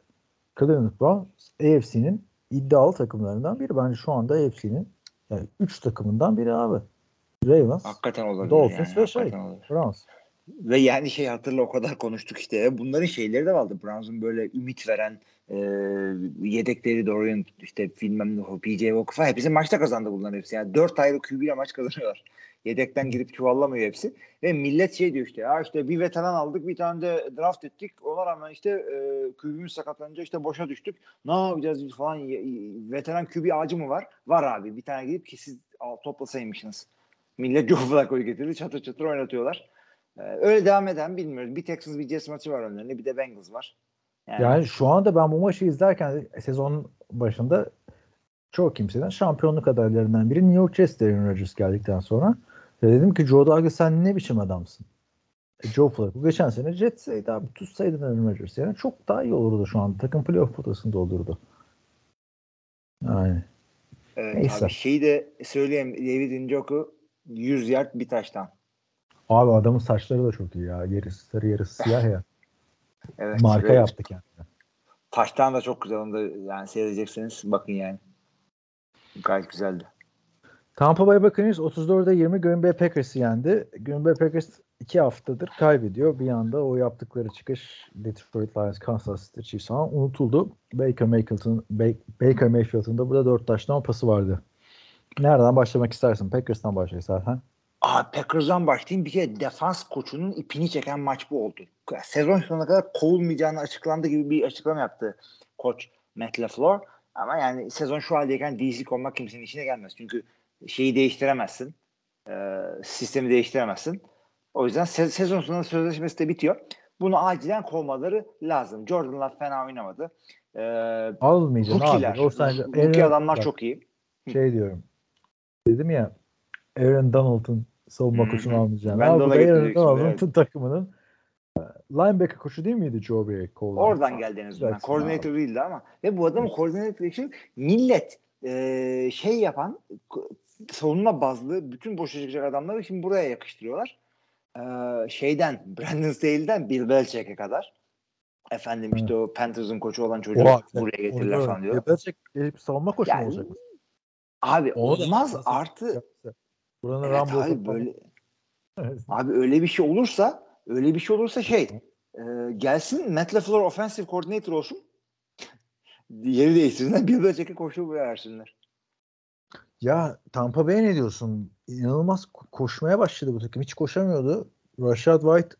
Cleveland Browns AFC'nin iddialı takımlarından biri. Bence şu anda AFC'nin yani 3 takımından biri abi. Ravens, Hakikaten olabilir. Dolphins yani, ve şey. Browns. Ve yani şey hatırla o kadar konuştuk işte. Bunların şeyleri de vardı. Browns'un böyle ümit veren e, yedekleri Dorian işte bilmem ne PJ Walker falan hepsi maçta kazandı bunların hepsi. Yani 4 ayrı QB ile maç kazanıyorlar. Yedekten girip çuvallamıyor hepsi. Ve millet şey diyor işte ya işte bir veteran aldık bir tane de draft ettik. Ona rağmen işte e, QB'miz sakatlanınca işte boşa düştük. Ne yapacağız biz falan. Veteran QB ağacı mı var? Var abi. Bir tane gidip ki siz al, toplasaymışsınız. Millet Joe Flacco'yu getirdi. Çatır çatır oynatıyorlar. Ee, öyle devam eden bilmiyoruz. Bir Texans bir Jets maçı var önlerinde. Bir de Bengals var. Yani, Yani şu anda ben bu maçı izlerken sezonun başında çok kimseden şampiyonluk adaylarından biri New York Jets Aaron Rodgers geldikten sonra. Ve dedim ki Joe Douglas sen ne biçim adamsın? E, Joe Flacco geçen sene Jets'eydi abi. Tutsaydın Aaron Rodgers yani çok daha iyi olurdu şu anda. Takım playoff potasında olurdu. Yani. evet, neyse. abi şeyi de söyleyeyim. David Njoku 100 yard bir taştan. Abi adamın saçları da çok iyi ya. Yarısı sarı yarısı siyah ya. Evet, Marka yaptı kendine. Taştan da çok güzel. Onu da yani seyredeceksiniz. Bakın yani. Gayet güzeldi. Tampa Bay Buccaneers 34'e 20 Green Bay Packers'ı yendi. Green Bay Packers iki haftadır kaybediyor. Bir anda o yaptıkları çıkış Detroit Lions, Kansas City Chiefs falan unutuldu. Baker Mayfield'ın Ba- Baker Mayfield'ın da burada 4 taştan pası vardı. Nereden başlamak istersin? Packers'tan başla istersen. Aa, Packers'dan başlayayım. Bir kere defans koçunun ipini çeken maç bu oldu. Sezon sonuna kadar kovulmayacağını açıklandı gibi bir açıklama yaptı koç Matt LaFleur. Ama yani sezon şu haldeyken DC olmak kimsenin işine gelmez. Çünkü şeyi değiştiremezsin. Ee, sistemi değiştiremezsin. O yüzden se- sezon sonunda sözleşmesi de bitiyor. Bunu acilen kovmaları lazım. Jordan Love fena oynamadı. Ee, Almayacaksın rookie'ler, abi. O sence rookie adamlar bak, çok iyi. Şey diyorum. Dedim ya Aaron Donald'ın savunma hı. koçunu almayacaksın. Ben de ona Aaron Donald'ın takımının e, linebacker koçu değil miydi Joe Barry? Oradan geldi en azından. Koordinatör değildi ama. Ve bu adamın koordinatör için millet e, şey yapan savunma bazlı bütün boşa çıkacak adamları şimdi buraya yakıştırıyorlar. E, şeyden Brandon Staley'den Bill Belichick'e kadar. Efendim işte o Panthers'ın koçu olan çocuğu Oha, buraya getirirler Onu falan diyor. Belichick gelip savunma koçu mu Yani, olacak? Abi olmaz artı yapsa? Buranın evet Rambo abi böyle Abi öyle bir şey olursa öyle bir şey olursa şey e, gelsin Matt LaFleur offensive coordinator olsun. Yeri değiştirsinler. Bill Belichick'e koşu buraya versinler. Ya Tampa Bay ne diyorsun? İnanılmaz ko- koşmaya başladı bu takım. Hiç koşamıyordu. Rashad White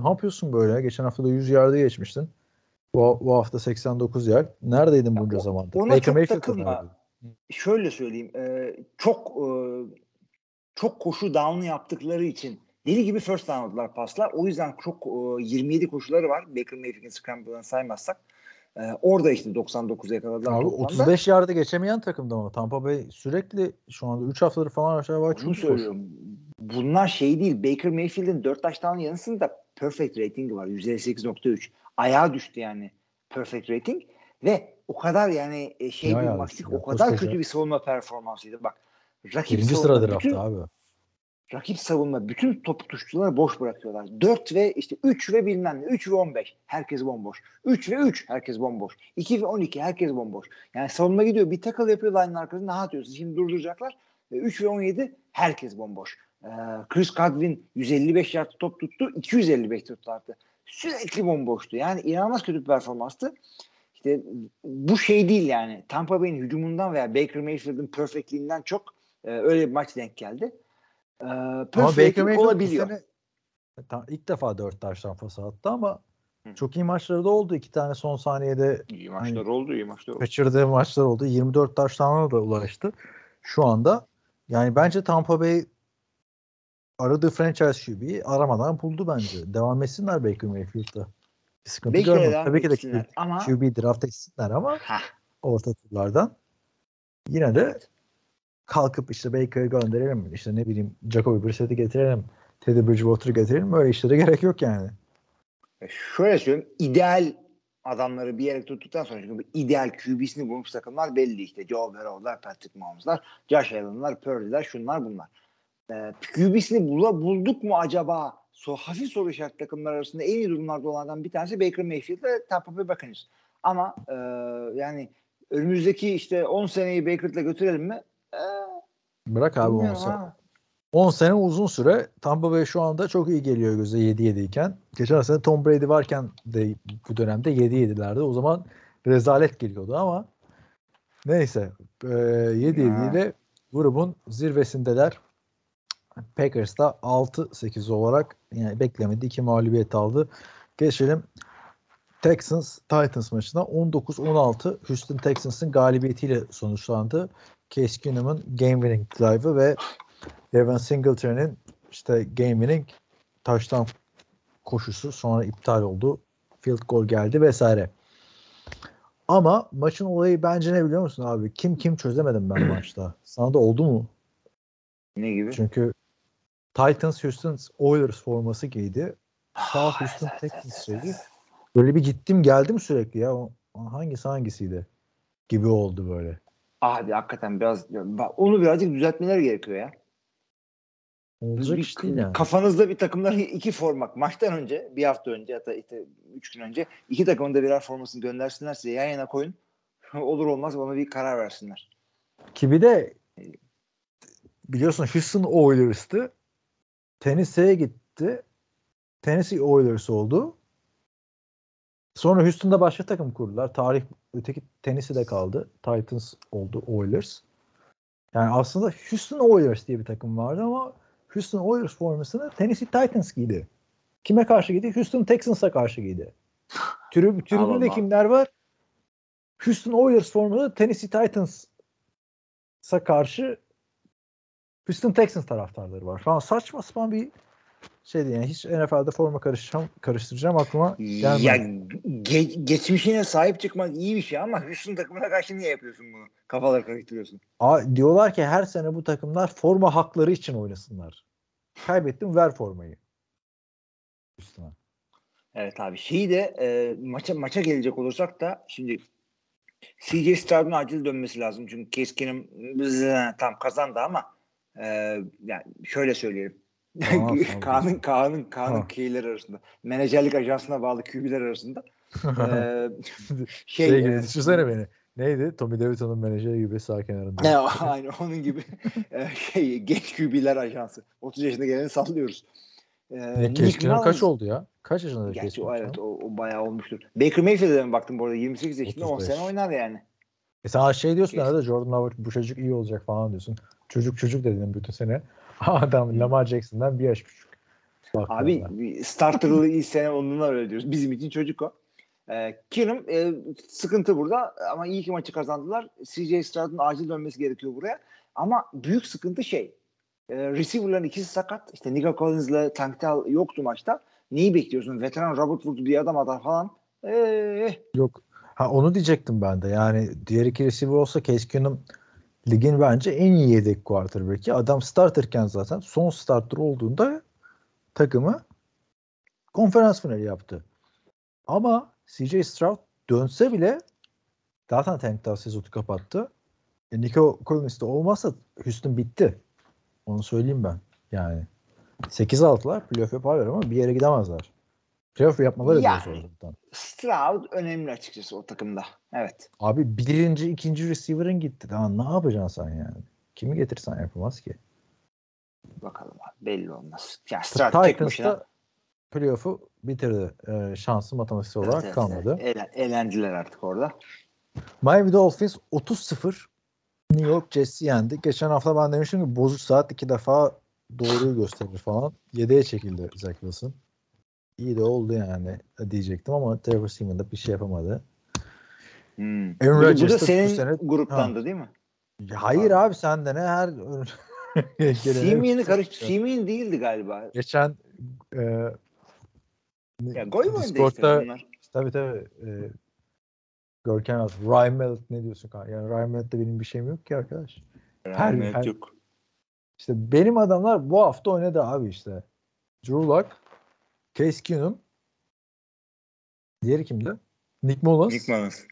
ne yapıyorsun böyle? Geçen hafta da 100 yardı geçmiştin. Bu, bu hafta 89 yard. Neredeydin bunca zamandır? ona Baker çok Mayfield takılma. neredeydi? Şöyle söyleyeyim. e, çok e, çok koşu down'u yaptıkları için deli gibi first down aldılar paslar. O yüzden çok e, 27 koşuları var. Baker Mayfield'in scramble'ını saymazsak. Ee, orada işte 99'a yakaladılar. Abi toplamda. 35 yarda geçemeyen takımda ama Tampa Bay sürekli şu anda 3 haftadır falan aşağı var. Çok söylüyorum. Bunlar şey değil. Baker Mayfield'in 4 taştan yanısında perfect ratingi var. 158.3. Ayağa düştü yani perfect rating. Ve o kadar yani e, şey Ne bir ya? o kadar kötü bir savunma performansıydı. Bak rakip Birinci bütün, draftta abi. Rakip savunma bütün topu tuşçuları boş bırakıyorlar. 4 ve işte 3 ve bilmem ne. 3 ve 15. Herkes bomboş. 3 ve 3. Herkes bomboş. 2 ve 12. Herkes bomboş. Yani savunma gidiyor. Bir tackle yapıyor line'ın arkasında. Ha diyorsun. Şimdi durduracaklar. Ve 3 ve 17. Herkes bomboş. Ee, Chris Godwin 155 yard top tuttu. 255 tuttu artı. Sürekli bomboştu. Yani inanılmaz kötü bir performanstı. İşte bu şey değil yani. Tampa Bay'in hücumundan veya Baker Mayfield'ın perfectliğinden çok e, öyle bir maç denk geldi. Ee, Ama perfect Baker olabiliyor. sene tam ilk defa 4 taştan pas attı ama Hı. çok iyi maçları da oldu. İki tane son saniyede İyi maçlar oldu, iyi maçlar oldu. kaçırdığı maçlar oldu. 24 taştanına da ulaştı. Şu anda yani bence Tampa Bay aradığı franchise QB'yi aramadan buldu bence. Devam etsinler Baker Mayfield'da. Bir sıkıntı Baker'e görmüyorum. devam Tabii ki de etsinler ama QB draft etsinler ama Hah. orta turlardan. Yine de kalkıp işte Baker'ı gönderelim. işte ne bileyim Jacoby Brissett'i getirelim. Teddy Bridgewater'ı getirelim. Öyle işlere gerek yok yani. E, şöyle söyleyeyim ideal adamları bir yere tuttuktan sonra çünkü ideal QB'sini bulmuş takımlar belli işte. Joe Burrow'lar, Patrick Mahomes'lar, Josh Allen'lar, Purdy'ler şunlar bunlar. E, QB'sini bula, bulduk mu acaba? So, hafif soru işaret takımlar arasında en iyi durumlarda olanlardan bir tanesi Baker Mayfield ve Tampa Bay Buccaneers. Ama e, yani önümüzdeki işte 10 seneyi Baker'la götürelim mi? E, Bırak abi 10 bilmiyorum sene. ha. 10 sene uzun süre. Tampa Bay şu anda çok iyi geliyor göze 7-7 iken. Geçen sene Tom Brady varken de bu dönemde 7-7'lerde. O zaman rezalet geliyordu ama neyse. Ee, 7-7 ile grubun zirvesindeler. Packers da 6-8 olarak yani beklemedi iki mağlubiyet aldı. Geçelim Texans Titans maçına 19-16 Houston Texans'ın galibiyetiyle sonuçlandı. Case Keenum'un game winning drive'ı ve Devin Singletary'nin işte game winning taştan koşusu sonra iptal oldu. Field goal geldi vesaire. Ama maçın olayı bence ne biliyor musun abi? Kim kim çözemedim ben maçta. Sana da oldu mu? Ne gibi? Çünkü Titans Houston Oilers forması giydi. Sağ Ah, Houston Texans şeydi. Böyle bir gittim geldim sürekli ya. Hangisi hangisiydi? Gibi oldu böyle. Abi hakikaten biraz onu birazcık düzeltmeleri gerekiyor ya. Olacak iş değil yani. Kafanızda bir takımları iki formak maçtan önce bir hafta önce hatta işte üç gün önce iki takımın da birer formasını göndersinler size yan yana koyun. Olur olmaz ona bir karar versinler. Ki bir de biliyorsun Houston Oilers'tı. Tennessee'ye gitti. Tennessee Oilers oldu. Sonra Houston'da başka takım kurdular. Tarih öteki Tennessee'de kaldı. Titans oldu Oilers. Yani aslında Houston Oilers diye bir takım vardı ama Houston Oilers formasını Tennessee Titans giydi. Kime karşı giydi? Houston Texans'a karşı giydi. Tribü, tribünde kimler var? Houston Oilers formalı Tennessee Titans'a karşı Houston Texans taraftarları var. Falan saçma sapan bir şeydi yani hiç NFL'de forma karışacağım, karıştıracağım aklıma gelmedi. Ya ge- geçmişine sahip çıkmak iyi bir şey ama Houston takımına karşı niye yapıyorsun bunu? Kafaları karıştırıyorsun. Aa, diyorlar ki her sene bu takımlar forma hakları için oynasınlar. Kaybettim ver formayı. Houston'a. Evet abi. Şeyi de e, maça maça gelecek olursak da şimdi CJ Stroud'un acil dönmesi lazım. Çünkü bzzz, tam kazandı ama e, yani şöyle söyleyelim. Kaan'ın Kaan'ın Kaan'ın keyler arasında. Menajerlik ajansına bağlı QB'ler arasında. E, şey, şey, gibi e, düşünsene beni. Neydi? Tommy DeVito'nun menajeri gibi sağ kenarında. Ne? Aynı onun gibi e, şey genç QB'ler ajansı. 30 yaşında geleni sallıyoruz. E, Ne Nick Keşkin'in kaç Mullins- oldu ya? Kaç yaşında Gerçi o evet o, o bayağı olmuştur. Baker Mayfield'e mi baktım bu arada 28 yaşında 10 35. sene oynar yani. E sen şey diyorsun arada Jordan Howard bu çocuk iyi olacak falan diyorsun. Çocuk çocuk dedin bütün sene. Adam Lamar Jackson'dan bir yaş küçük. Bak Abi starter'lı ilk sene onunla öyle diyoruz. Bizim için çocuk o. Ee, Keenum e, sıkıntı burada ama iyi ki maçı kazandılar. CJ Stroud'un acil dönmesi gerekiyor buraya. Ama büyük sıkıntı şey. E, receiver'ların ikisi sakat. İşte Nico Collins'la Tank Dell yoktu maçta. Neyi bekliyorsun? Veteran Robert Woods bir adam atar falan. Ee, Yok. Ha onu diyecektim ben de. Yani diğer iki receiver olsa Case ligin bence en iyi yedek quarterback'i. Adam starterken zaten son starter olduğunda takımı konferans finali yaptı. Ama CJ Stroud dönse bile zaten Tank Dell sezonu kapattı. E, Nico Collins de olmazsa Houston bitti. Onu söyleyeyim ben. Yani 8-6'lar playoff yaparlar ama bir yere gidemezler. Playoff yapmaları Yani. zor zaten. Stroud önemli açıkçası o takımda. Evet. Abi birinci, ikinci receiver'ın gitti. Daha ne yapacaksın sen yani? Kimi getirsen yapamaz ki. Bakalım abi. Belli olmaz. Ya Stroud tek başına playoff'u bitirdi. Ee, şansı matematiksel olarak Evet, evet, kalmadı. evet. Eğlendiler artık orada. Miami Dolphins 30-0 New York Jets'i yendi. Geçen hafta ben demiştim ki bozuk saat iki defa doğruyu gösterir falan. 7'ye çekildi Zach Wilson. İyi de oldu yani diyecektim ama Trevor Seaman da bir şey yapamadı. Hmm. Aaron Bu, da senin sene- gruptandı değil mi? Ya Hayır abi sen de ne her gelene- Simeon'i karış Simeon değildi galiba. Geçen e, Ya gol mü Discord'da bunlar? tabii tabii e, Görkem yazdı. Ryan Mallet ne diyorsun kanka? Yani Ryan Mallet'te benim bir şeyim yok ki arkadaş. Her- Rahmet her- yok. İşte benim adamlar bu hafta oynadı abi işte. Drew Lock, Case Keenum, diğeri kimdi? Nick Mullins, Nick Mullins.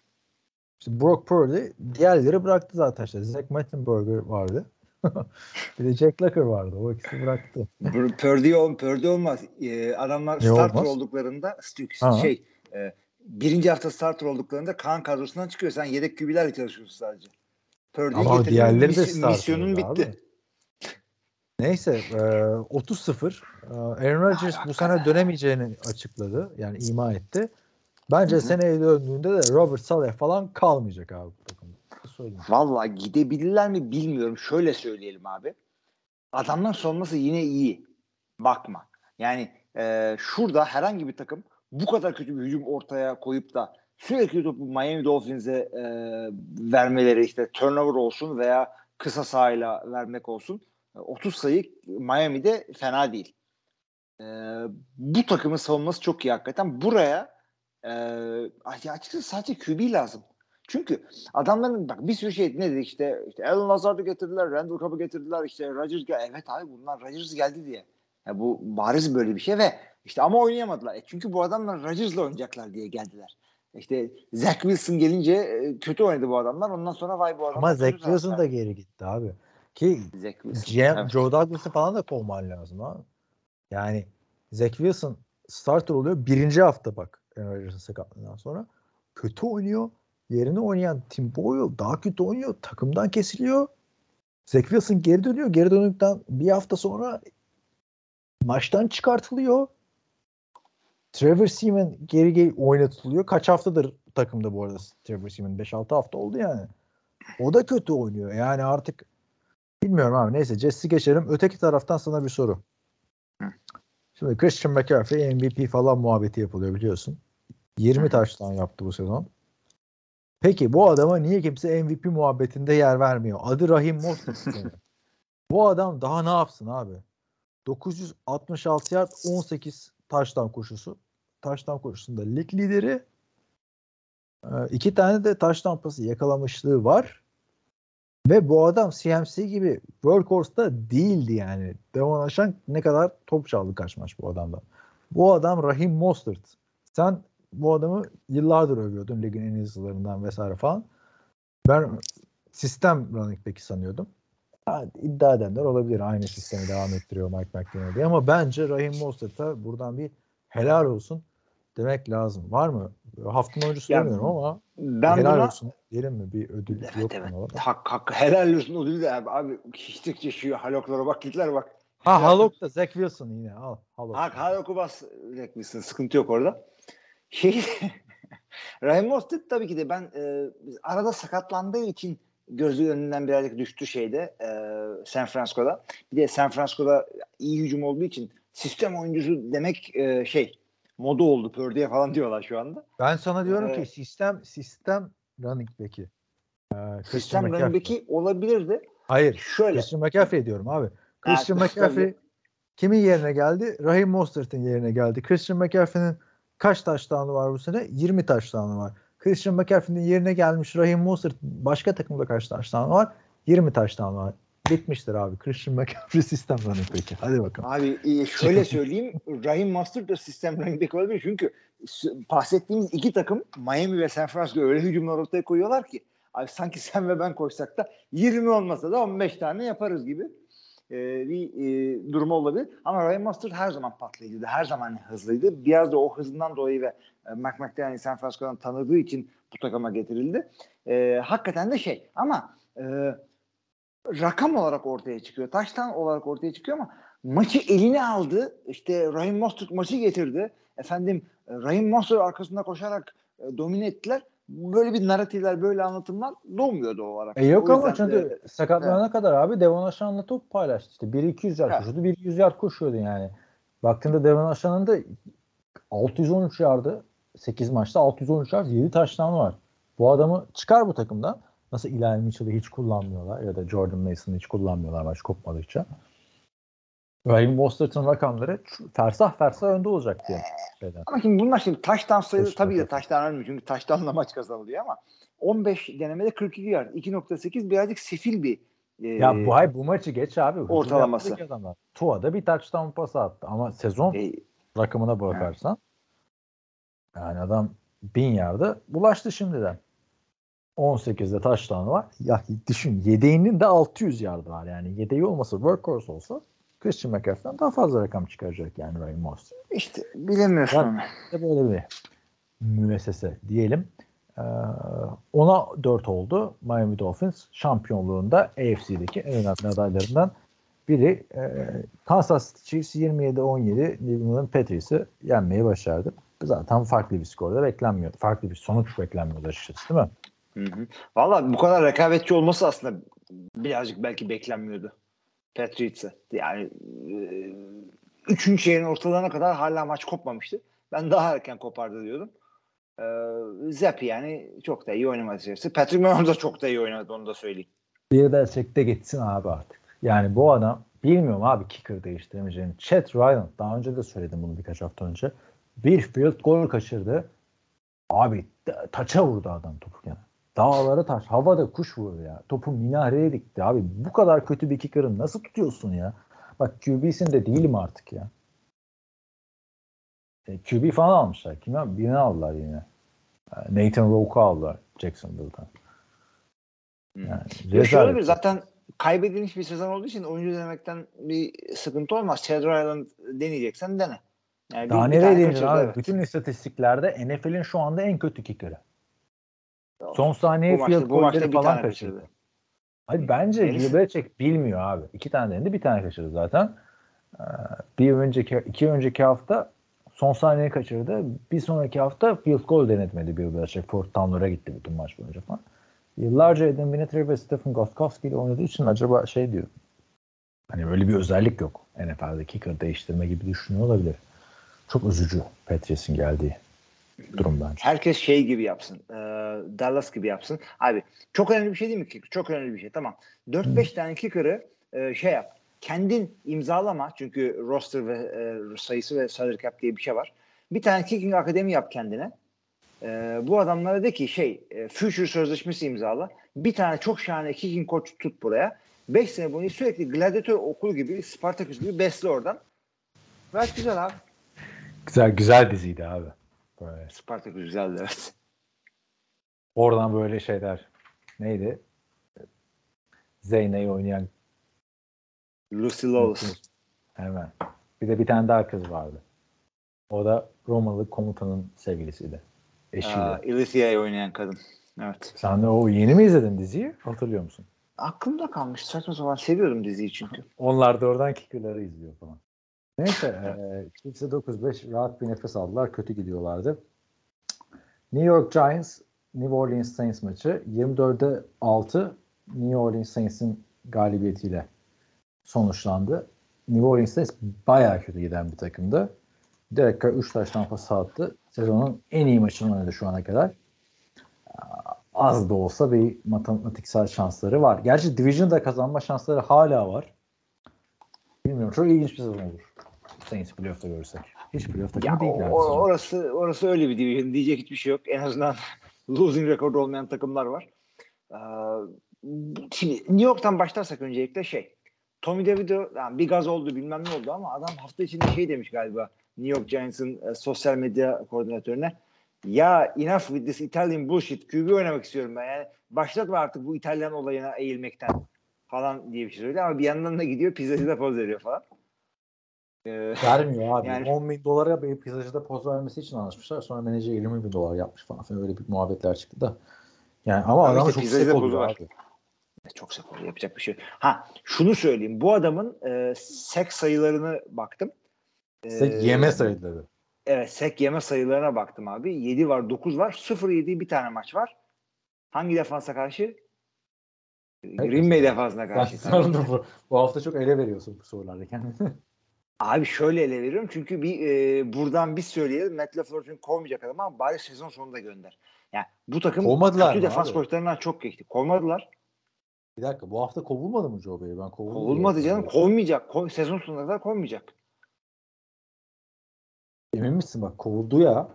işte Brock Purdy, diğerleri bıraktı zaten işte. Zach Mettenberger vardı. bir de Jack Locker vardı. O ikisi bıraktı. Purdy, ol, Purdy olmaz. Ee, adamlar Ne starter olmaz? olduklarında şey e, birinci hafta starter olduklarında Kaan kadrosundan çıkıyor. Sen yedek kübilerle çalışıyorsun sadece. Purdy'yi Ama diğerleri de starter misyonun bitti. abi. Neyse e, 30-0 e, Aaron Rodgers bu sene dönemeyeceğini açıkladı. Yani ima etti. Bence Hı hı. seneye döndüğünde de Robert Saleh falan kalmayacak abi. Söyleyeyim. Vallahi gidebilirler mi bilmiyorum. Şöyle söyleyelim abi. Adamların savunması yine iyi. Bakma. Yani e, şurada herhangi bir takım bu kadar kötü bir hücum ortaya koyup da sürekli topu Miami Dolphins'e e, vermeleri işte turnover olsun veya kısa sahayla vermek olsun. E, 30 sayı Miami'de fena değil. E, bu takımın savunması çok iyi hakikaten. Buraya e, açıkçası sadece QB lazım. Çünkü adamların bak bir sürü şey ne dedik işte, işte Alan Lazard'ı getirdiler, Randall Cobb'ı getirdiler, işte Rodgers gel Evet abi bunlar Rodgers geldi diye. Ya bu bariz böyle bir şey ve işte ama oynayamadılar. E çünkü bu adamlar Rodgers'la oynayacaklar diye geldiler. İşte Zach Wilson gelince e, kötü oynadı bu adamlar. Ondan sonra vay bu adamlar. Ama Zach Wilson da geri gitti abi. Ki Zach Wilson. GM, evet. Joe Douglas'ı falan da kovman lazım abi. Yani Zach Wilson starter oluyor. Birinci hafta bak Aaron Rodgers'ın sakatlığından sonra. Kötü oynuyor. Yerine oynayan Tim Boyle daha kötü oynuyor. Takımdan kesiliyor. Zach Wilson geri dönüyor. Geri döndükten bir hafta sonra maçtan çıkartılıyor. Trevor Seaman geri geri oynatılıyor. Kaç haftadır takımda bu arada Trevor Seaman? 5-6 hafta oldu yani. O da kötü oynuyor. Yani artık bilmiyorum abi. Neyse Jesse geçelim. Öteki taraftan sana bir soru. Şimdi Christian McCaffrey MVP falan muhabbeti yapılıyor biliyorsun. 20 Hı. taştan yaptı bu sezon. Peki bu adama niye kimse MVP muhabbetinde yer vermiyor? Adı Rahim Mostert. bu adam daha ne yapsın abi? 966 yard 18 taştan koşusu. Taştan koşusunda lig lideri. Ee, iki tane de taş tampası yakalamışlığı var. Ve bu adam CMC gibi workhorse'da değildi yani. Devon Aşan ne kadar top çaldı kaç maç bu adamdan. Bu adam Rahim Mostert. Sen bu adamı yıllardır övüyordun ligin en hızlılarından vesaire falan. Ben sistem running back'i sanıyordum. Ha, iddia edenler olabilir. Aynı sistemi devam ettiriyor Mike McDaniel diye. Ama bence Rahim Mostert'a buradan bir helal olsun demek lazım. Var mı? Haftanın oyuncusu Ya, demiyorum ama Ben helal buna olsun diyelim mi? Bir ödül Evet yok evet. mu? Hak, hak, helal olsun ödülü de abi. Abi içtikçe şu haloklara bak gitler bak. Ha Halok da Zach Wilson yine al. Halok. Hak haloku bas Zach Wilson. Sıkıntı yok orada. Şey Raheem Mostert tabii ki de ben e, arada sakatlandığı için gözü önünden birazcık düştü şeyde e, San Francisco'da. Bir de San Francisco'da iyi hücum olduğu için sistem oyuncusu demek e, şey moda oldu Purdy'ye falan diyorlar şu anda. Ben sana diyorum Evet. ki sistem sistem running back'i. Ee, Sistem McCaffrey. running back'i olabilirdi. Hayır. Şöyle Christian McCaffrey diyorum abi. Christian Ha, McCaffrey kimin yerine geldi? Raheem Mostert'in yerine geldi. Christian McCaffrey'nin kaç taştanı var bu sene? 20 taştanı var. Christian McCaffrey'nin yerine gelmiş Raheem Mostert başka takımda kaç taştan var? 20 taştan var. Bitmiştir abi. Christian McCaffrey sistem running peki. Hadi bakalım. Abi e, şöyle söyleyeyim. Raheem Mostert da sistem running back olabilir. Çünkü bahsettiğimiz iki takım Miami ve San Francisco öyle hücumlar ortaya koyuyorlar ki abi sanki sen ve ben koşsak da 20 olmasa da 15 tane yaparız gibi e, bir e, durumu olabilir. Ama Raheem Mostert her zaman patlayıcıydı. Her zaman hızlıydı. Biraz da o hızından dolayı ve e, Mike McDaniel San Francisco'dan tanıdığı için bu takıma getirildi. E, hakikaten de şey ama e, rakam olarak ortaya çıkıyor. Taştan olarak ortaya çıkıyor ama maçı eline aldı. İşte Raheem Mostert maçı getirdi. Efendim e, Raheem Mostert arkasında koşarak e, domine ettiler. Böyle bir narratifler, böyle anlatımlar doğmuyor doğal olarak. E yok O ama çünkü sakatlanana kadar abi Devon Aşan'la top paylaştı. İşte biri 200 yard Evet. koşuyordu, biri 100 yard koşuyordu yani. Baktığında Devon Aşan'ın da 613 yardı 8 maçta 613 yard 7 taştan var. Bu adamı çıkar bu takımdan. Nasıl Eli Mitchell'ı hiç kullanmıyorlar ya da Jordan Mason'ı hiç kullanmıyorlar maç kopmadıkça. Raheem Mostert'ın rakamları fersah fersah önde olacak diye. Şeyden. Ama şimdi bunlar şimdi taştan sayılı tabii de taştan ölmüyor. Çünkü taştanla maç kazanılıyor ama 15 denemede 42 yard. 2.8 birazcık sefil bir e, Ya bu ay bu maçı geç abi. Ortalaması. adamlar. Tua'da bir touchdown pası attı ama sezon e, rakamına bakarsan yani adam bin yarda bulaştı şimdiden. 18'de taştanı var. Ya düşün yedeğinin de 600 yardı var yani. Yedeği olmasa workhorse olsa Christian McCaffrey'den daha fazla rakam çıkaracak yani Raheem Mostert. işte bilemiyorsun. Var. onu. Böyle bir müessese diyelim. Ee, ona 4 oldu. Miami Dolphins şampiyonluğunda AFC'deki en önemli adaylarından biri. Ee, Kansas City Chiefs 27-17 New England Patriots'ı yenmeyi başardı. Zaten farklı bir skorda beklenmiyordu. Farklı bir sonuç beklenmiyordu açıkçası değil mi? Hı hı. Valla bu kadar rekabetçi olması aslında birazcık belki beklenmiyordu. Patriots'a. Yani e, üçüncü şeyin ortalarına kadar hala maç kopmamıştı. Ben daha erken kopardı diyordum. E, Zappi yani çok da iyi oynamadı açıkçası. Patrick Mahomes da çok da iyi oynadı onu da söyleyeyim. Bir de çekte gitsin abi artık. Yani bu adam bilmiyorum abi kicker değiştiremeyeceğini. Chet Ryan daha önce de söyledim bunu birkaç hafta önce. Bir field goal kaçırdı. Abi ta- taça vurdu adam topu yani. Dağlara taş. Havada kuş vurdu ya. Topu minareye dikti abi. Bu kadar kötü bir kicker'ı nasıl tutuyorsun ya? Bak QB'sinde değilim artık ya. E, QB falan almışlar. Kimi birini aldılar yine. E, Nathan Rourke'u aldılar Jacksonville'dan. Yani Ya şöyle bir zaten kaybedilmiş bir sezon olduğu için oyuncu denemekten bir sıkıntı olmaz. Chad Ryland deneyeceksen dene. Yani Daha nereye kaçırdı, abi? evet. Bütün istatistiklerde NFL'in şu anda en kötü kicker'ı. Son saniye bu maçta, field bu maçta falan kaçırdı. kaçırdı. Hadi bence Belichick bilmiyor abi. İki tane denedi, bir tane kaçırdı zaten. Ee, Bir önceki, iki önceki hafta son saniye kaçırdı. Bir sonraki hafta field goal denetmedi Belichick. Fourth down'lara gitti bütün maç boyunca falan. Yıllarca Adam Vinatieri ve Stephen Gostkowski ile oynadığı için acaba şey diyor. Hani böyle bir özellik yok. NFL'de kicker değiştirme gibi düşünüyor olabilir. Çok üzücü Patriots'in geldiği durum bence. Herkes şey gibi yapsın. e, Dallas gibi yapsın. Abi çok önemli bir şey değil mi kicker? Çok önemli bir şey. Tamam. 4-5 tane kicker'ı e, şey yap. Kendin imzalama. Çünkü roster ve e, sayısı ve salary cap diye bir şey var. Bir tane kicking akademi yap kendine. E, bu adamlara de ki şey e, future sözleşmesi imzala. Bir tane çok şahane kicking koç tut buraya. 5 sene boyunca sürekli gladyatör okulu gibi Spartacus gibi besle oradan. Gayet güzel abi. Güzel güzel diziydi abi. Böyle. Spartacus güzeldi evet. Oradan böyle şeyler neydi? Zeyne'yi oynayan Lucy Lawless. hemen. Bir de bir tane daha kız vardı. O da Romalı komutanın sevgilisiydi. Eşiyle. Aa, Ilithia'yı oynayan kadın. Evet. Sen de o yeni mi izledin diziyi? Hatırlıyor musun? Aklımda kalmış. Saçma sapan seviyordum diziyi çünkü. Onlar da oradan kicker'ları izliyor falan. Neyse. e, Chiefs'e 9-5 rahat bir nefes aldılar. Kötü gidiyorlardı. New York Giants New Orleans Saints maçı 24'e 6 New Orleans Saints'in galibiyetiyle sonuçlandı. New Orleans Saints bayağı kötü giden bir takımdı. Derek Carr 3 taştan pas attı. Sezonun en iyi maçını oynadı şu ana kadar. Az da olsa bir matematiksel şansları var. Gerçi Division'da kazanma şansları hala var. Bilmiyorum. Çok ilginç bir sezon olur. Saints playoff'ta görürsek. Hiç playoff takımı Ya değil. o- yani o- orası orası öyle bir division. Diyecek hiçbir şey yok. En azından losing record olmayan takımlar var. Ee, şimdi New York'tan başlarsak öncelikle şey Tommy DeVito yani bir gaz oldu bilmem ne oldu ama adam hafta içinde şey demiş galiba New York Giants'ın e, sosyal medya koordinatörüne ya enough with this Italian bullshit QB oynamak istiyorum ben yani başlatma artık bu İtalyan olayına eğilmekten falan diye bir şey söylüyor ama bir yandan da gidiyor pizzacıda poz veriyor falan. Ee, Vermiyor abi. Yani- 10 bin dolara bir pizzacıda poz vermesi için anlaşmışlar. Sonra menajer 20 bin dolar yapmış falan. filan. Öyle bir muhabbetler çıktı da. Yani ama adam işte çok sek oluyor var. abi. çok sık oluyor. Yapacak bir şey yok. Ha şunu söyleyeyim. Bu adamın e, sek sayılarını baktım. Ee, Sek yeme sayıları. Evet sek yeme sayılarına baktım abi. 7 var 9 var. 0-7 bir tane maç var. Hangi defansa karşı? Green Bay defansına Sen, karşı. sen de bu, bu hafta çok ele veriyorsun bu sorularda kendini. Abi şöyle ele veriyorum. Çünkü bir e, buradan biz söyleyelim. Matt LaFleur'un kovmayacak adam ama bari sezon sonunda gönder. Yani bu takım Kovmadılar kötü defans koçlarından çok geçti. Kovmadılar. bir dakika bu hafta kovulmadı mı Joe Barry? Ben kovuldu diye Kovulmadı canım. hatırlıyorum. Kovmayacak. Ko- sezon sonuna kadar kovmayacak. Emin misin bak kovuldu ya.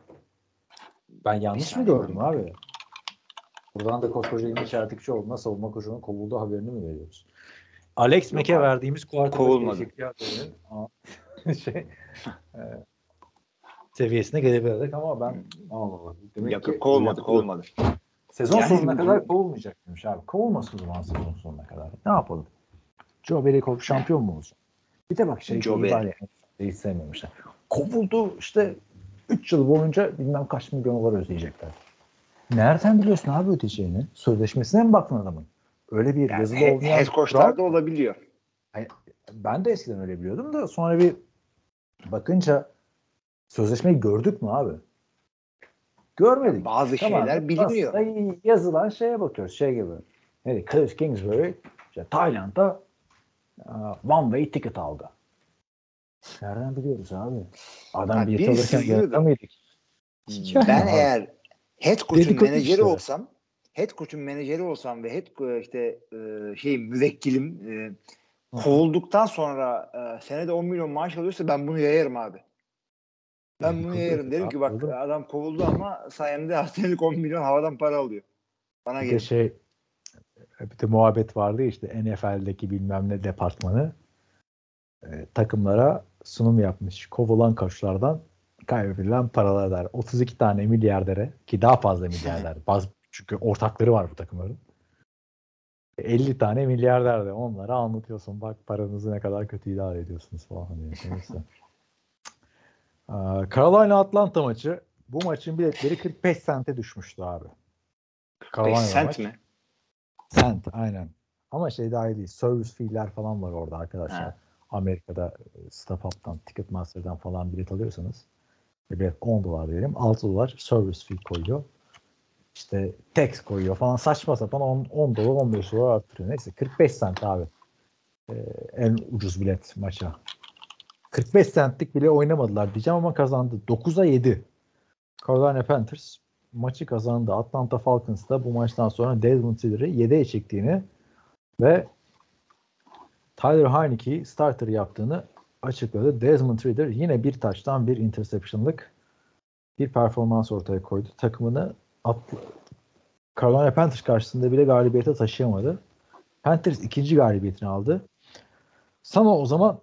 Ben yanlış mı gördüm abi? Buradan da koskoca İlmi Çeltikçioğlu'na savunma koçunun kovulduğu haberini mi veriyoruz? Alex Mack'e verdiğimiz Kovulmadı. şey, e, seviyesine gelebilirdik ama ben Allah Allah. Demek Yok ki kovulmadı. Kovulmadı. Sezon Yani sonuna kadar kovulmayacakmış abi. Kovulmasın o zaman sezon sonuna kadar. Ne yapalım? Joe Barry kov şampiyon mu olacak? Bir de bak şey Joe var ya hiç sevmemişler. Kovuldu işte 3 yıl boyunca bilmem kaç milyon dolar ödeyecekler. Nereden biliyorsun abi ödeyeceğini? Sözleşmesine mi baktın adamın? Öyle bir Yani yazılı he- olmayan head coachlar da kural- olabiliyor. ben de eskiden öyle biliyordum da sonra bir bakınca sözleşmeyi gördük mü abi? Görmedik. Bazı Tamam, şeyler biliniyor. yazılan şeye bakıyoruz. Şey gibi. Neydi? Cliff Kingsbury işte Tayland'da e, one way ticket aldı. Nereden biliyoruz abi? Adam Ha, bir yazıyordu. yanında mıydık? Ben abi. eğer head coach'un menajeri işte. olsam head coach'un menajeri olsam ve head co- işte e, şey müvekkilim e, kovulduktan sonra e, senede 10 milyon maaş alıyorsa ben bunu yayarım abi. Ben bunu yayarım. Derim ki bak adam kovuldu ama sayemde senelik 10 milyon havadan para alıyor. Bana Bir de şey bir de muhabbet vardı işte NFL'deki bilmem ne departmanı e, takımlara sunum yapmış. Kovulan koçlardan kaybedilen paralar der. 32 tane milyardere ki daha fazla milyarder. Bazı çünkü ortakları var bu takımların. 50 tane milyarder de onlara anlatıyorsun. Bak paranızı ne kadar kötü idare ediyorsunuz falan diye. Neyse. Aa, Carolina Atlanta maçı bu maçın biletleri 45 sente düşmüştü abi. 5 Carolina cent maç. mi? Cent aynen. Ama şey dahil değil. Service fee'ler falan var orada arkadaşlar. Ha. Amerika'da e, StubHub'dan, Ticketmaster'dan falan bilet alıyorsanız e, bilet 10 dolar diyelim. 6 dolar service fee koyuyor. İşte tax koyuyor falan saçma sapan 10, 10 dolar 15 dolar arttırıyor. Neyse 45 cent abi. Ee, en ucuz bilet maça. 45 centlik bile oynamadılar diyeceğim ama kazandı. 9'a 7. Carolina Panthers maçı kazandı. Atlanta Falcons da bu maçtan sonra Desmond Ridder'ı 7'ye çektiğini ve Tyler Heineke'yi starter yaptığını açıkladı. Desmond Ridder yine bir taştan bir interception'lık bir performans ortaya koydu. Takımını At- Carolina Panthers karşısında bile galibiyete taşıyamadı. Panthers ikinci galibiyetini aldı. Sana o zaman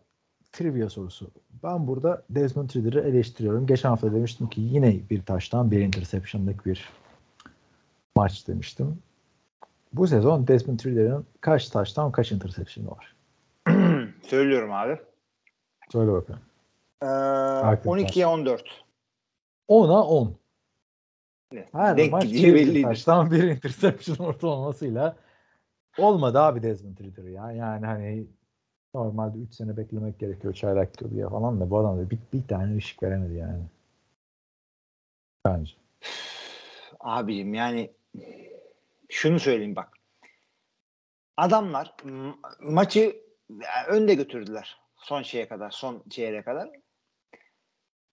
trivia sorusu. Ben burada Desmond Ridder'ı eleştiriyorum. Geçen hafta demiştim ki yine bir taştan bir interception'lık bir maç demiştim. Bu sezon Desmond Ridder'ın kaç taştan kaç interception'ı var? Söylüyorum abi. Söyle bakalım. Ee, Hakikaten. 12'ye 14. 10'a 10. Her Denk maç gideceği bir belliydi. taştan bir interception ortalamasıyla olmadı abi Desmond Ridder ya. Yani hani normalde 3 sene beklemek gerekiyor çaylak diye falan da bu adam da bir, bir tane ışık veremedi yani. Bence. Abicim yani şunu söyleyeyim bak. Adamlar maçı önde götürdüler. Son şeye kadar, son çeyreğe kadar.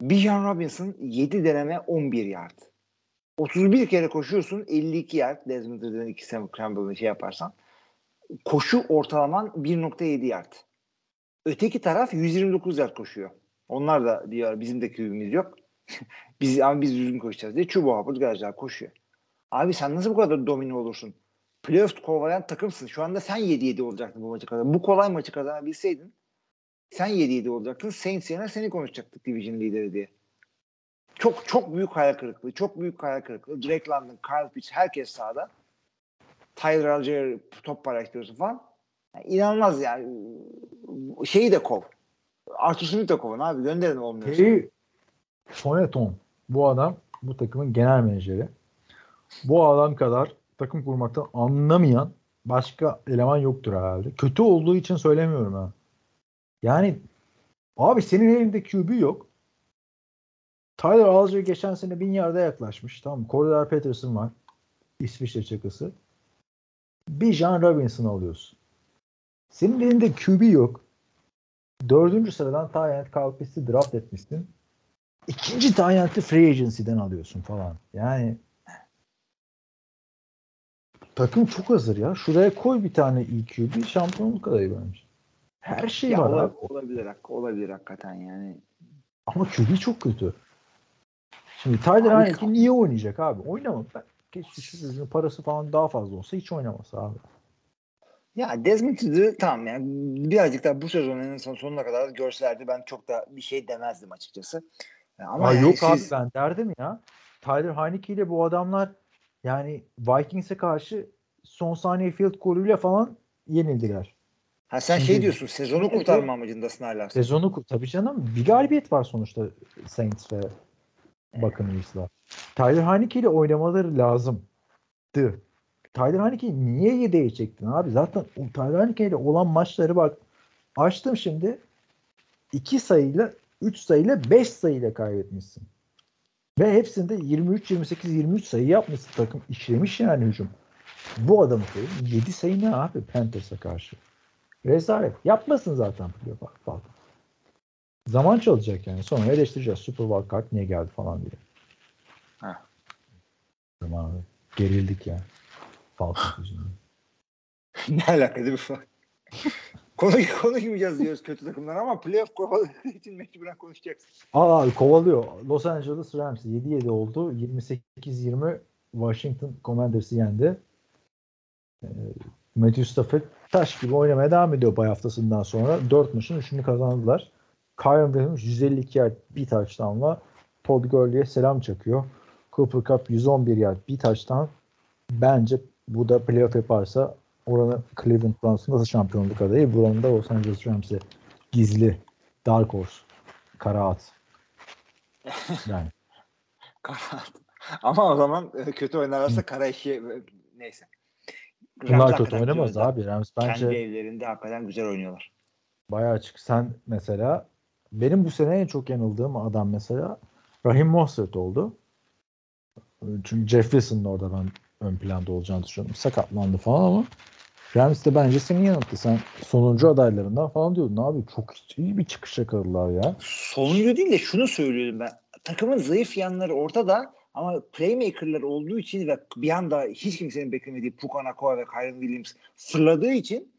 Bijan Robinson 7 deneme 11 yard. 31 kere koşuyorsun 52 yard. Desmond Ridder'ın 2 Sam Campbell'ını şey yaparsan. Koşu ortalaman 1.7 yard. Öteki taraf 129 yard koşuyor. Onlar da diyor bizim de QB'miz yok. biz ama biz düzgün koşacağız diye Chuba Hubbard garajlar koşuyor. Abi sen nasıl bu kadar domine olursun? Playoff kovalayan takımsın. Şu anda sen 7-7 olacaktın bu maçı kazan. Bu kolay maçı kazanabilseydin sen 7-7 olacaktın. Saints yerine seni konuşacaktık division lideri diye. Çok çok büyük hayal kırıklığı. Çok büyük hayal kırıklığı. Drake London, Kyle Pitts herkes sahada. Tyler Algier top paylaştırıyorsun falan. Yani inanılmaz yani. Şeyi de kov. Arthur Smith de kovun abi. Gönderin olmuyorsa. Terry Foneton bu adam bu takımın genel menajeri. Bu adam kadar takım kurmaktan anlamayan başka eleman yoktur herhalde. Kötü olduğu için söylemiyorum ha. Yani abi senin elinde QB yok. Tyler Algier geçen sene bin yarda yaklaşmış. Tamam Cordell Patterson var. İsviçre çakısı. Bir John Robinson alıyorsun. Senin elinde QB yok. Dördüncü sıradan Tyent Kalpis'i draft etmişsin. İkinci Tyent'i free agency'den alıyorsun falan. Yani takım çok hazır ya. Şuraya koy bir tane iyi QB şampiyonluk adayı bence. Her şey Ya var ola- abi. olabilir, hak- olabilir hakikaten yani. Ama QB çok kötü. Şimdi Tyler Abi- Heineke niye oynayacak abi? Oynamaz. Ben geçmişin parası falan daha fazla olsa hiç oynamaz abi. Ya Desmond Ridder'ı tamam yani birazcık daha bu sezonun en son sonuna kadar görselerdi ben çok da bir şey demezdim açıkçası. Ama Aa, yani yok abi siz- ben derdim ya. Tyler Heineke ile bu adamlar yani Vikings'e karşı son saniye field golüyle falan yenildiler. ha sen şey Şimdi- diyorsun sezonu kurtarma amacındasın hala. Sezonu kur- tabii canım bir galibiyet var sonuçta Saints ve Buccaneers'la. Tyler Heineke ile oynamaları lazımdı. Tyler Heineke'yi niye yedeğe çektin abi? Zaten Tyler Heineke ile olan maçları bak açtım şimdi 2 sayıyla 3 sayıyla 5 sayıyla kaybetmişsin. Ve hepsinde 23 28 23 sayı yapmışsın takım işlemiş yani hücum. Bu adamı koyun 7 sayı ne abi Panthers'a karşı? Rezalet. Yapmasın zaten playoff falan. Zaman çalacak yani. Sonra eleştireceğiz. Super Wild Card niye geldi falan diye. Heh. Tamam abi. Gerildik ya. Yüzünden. ne alaka değil mi falan. Konu, konuşmayacağız diyoruz kötü takımlar ama playoff kovaladığı için mecburen konuşacaksın. Aa abi kovalıyor. Los Angeles Rams 7-7 oldu. 28-20 Washington Commanders'ı yendi. Ee, Matthew Stafford taş gibi oynamaya devam ediyor bay haftasından sonra. 4 maçın 3'ünü kazandılar. Kyron Williams 152 yard bir touchdown'la Todd Gurley'e selam çakıyor. Cooper Cup 111 yard bir touchdown. Bence bu da playoff yaparsa oranı Cleveland Browns'un nasıl şampiyonluk adayı? Buranın da Los Angeles Rams'e gizli Dark Horse. Kara at. Yani. Karat. Ama o zaman e, kötü oynarlarsa kara eşeği e, neyse. Rams Bunlar hakikaten kötü oynamaz abi. Rams bence Kendi evlerinde hakikaten güzel oynuyorlar. bayağı açık. Sen mesela benim bu sene en çok yanıldığım adam mesela Rahim Mostert oldu. Çünkü Jeff Wilson'ın orada ben ön planda olacağını düşünüyorum. Sakatlandı falan ama Rams de bence seni yanılttı. Sen sonuncu adaylarından falan diyordun abi. Çok iyi bir çıkış yakaladılar ya. Sonuncu değil de şunu söylüyorum ben. Takımın zayıf yanları ortada ama playmaker'lar olduğu için ve bir anda hiç kimsenin beklemediği Puka Nakua ve Kyron Williams fırladığı için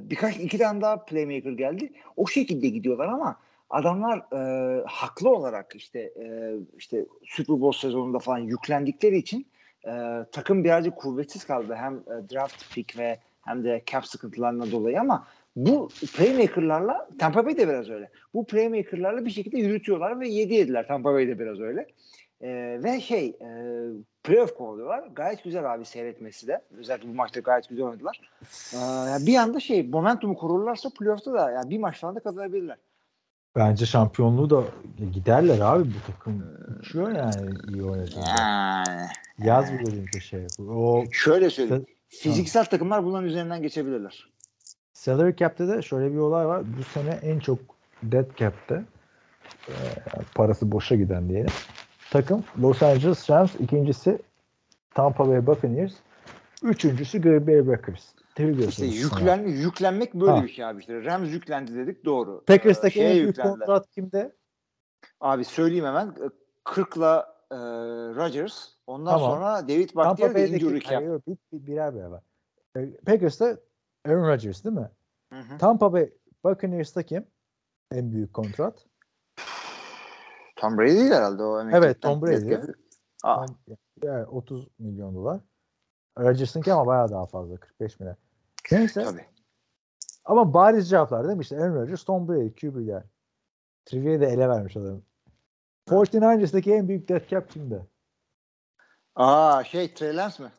birkaç iki tane daha playmaker geldi. O şekilde gidiyorlar ama adamlar e, haklı olarak işte e, işte Super Bowl sezonunda falan yüklendikleri için e, takım birazcık kuvvetsiz kaldı. Hem e, draft pick ve hem de cap sıkıntılarına dolayı ama bu playmaker'larla Tampa Bay de biraz öyle. Bu playmaker'larla bir şekilde yürütüyorlar ve 7 yediler. Tampa Bay de biraz öyle. Ee, ve şey e, playoff kovalıyorlar. Gayet güzel abi seyretmesi de. Özellikle bu maçta gayet güzel oynadılar. Yani bir anda şey momentumu korurlarsa playoff'ta da yani bir maç da kazanabilirler. Bence şampiyonluğu da giderler abi bu takım. Uçuyor yani iyi. Yani. Yaz bu dediğim bir şey. O Şöyle söyleyeyim. Fiziksel takımlar bunların üzerinden geçebilirler. salary cap'te de şöyle bir olay var. Bu sene en çok dead cap'te e, parası boşa giden diyelim. Takım Los Angeles Rams, ikincisi Tampa Bay Buccaneers, üçüncüsü Green Bay Packers. İşte ediyoruz sana. yüklen, yüklenmek böyle Ha. bir şey abi işte. Rams yüklendi dedik doğru. Packers'taki Ee, en büyük kontrat kimde? Abi söyleyeyim hemen. 40'la e, Rodgers. Ondan Tamam. sonra David Bakhtiar ve injury cap. hayır, bir, bir, birer birer var. E, Packers'ta Aaron Rodgers değil mi? Hı hı. Tampa Bay Buccaneers'ta kim? En büyük kontrat. Tom Brady herhalde o. Evet, Tom Brady. Aa, Yani 30 milyon dolar. Rodgers'ınki ama bayağı daha fazla. 45 milyon. Neyse. Tabii. Ama bariz cevaplar değil mi? İşte Aaron Rodgers, Tom Brady, QB'ler. Trivia'yı da ele vermiş adam. 49ers'daki en büyük dead cap kimde? Aa şey Trey Lance mi?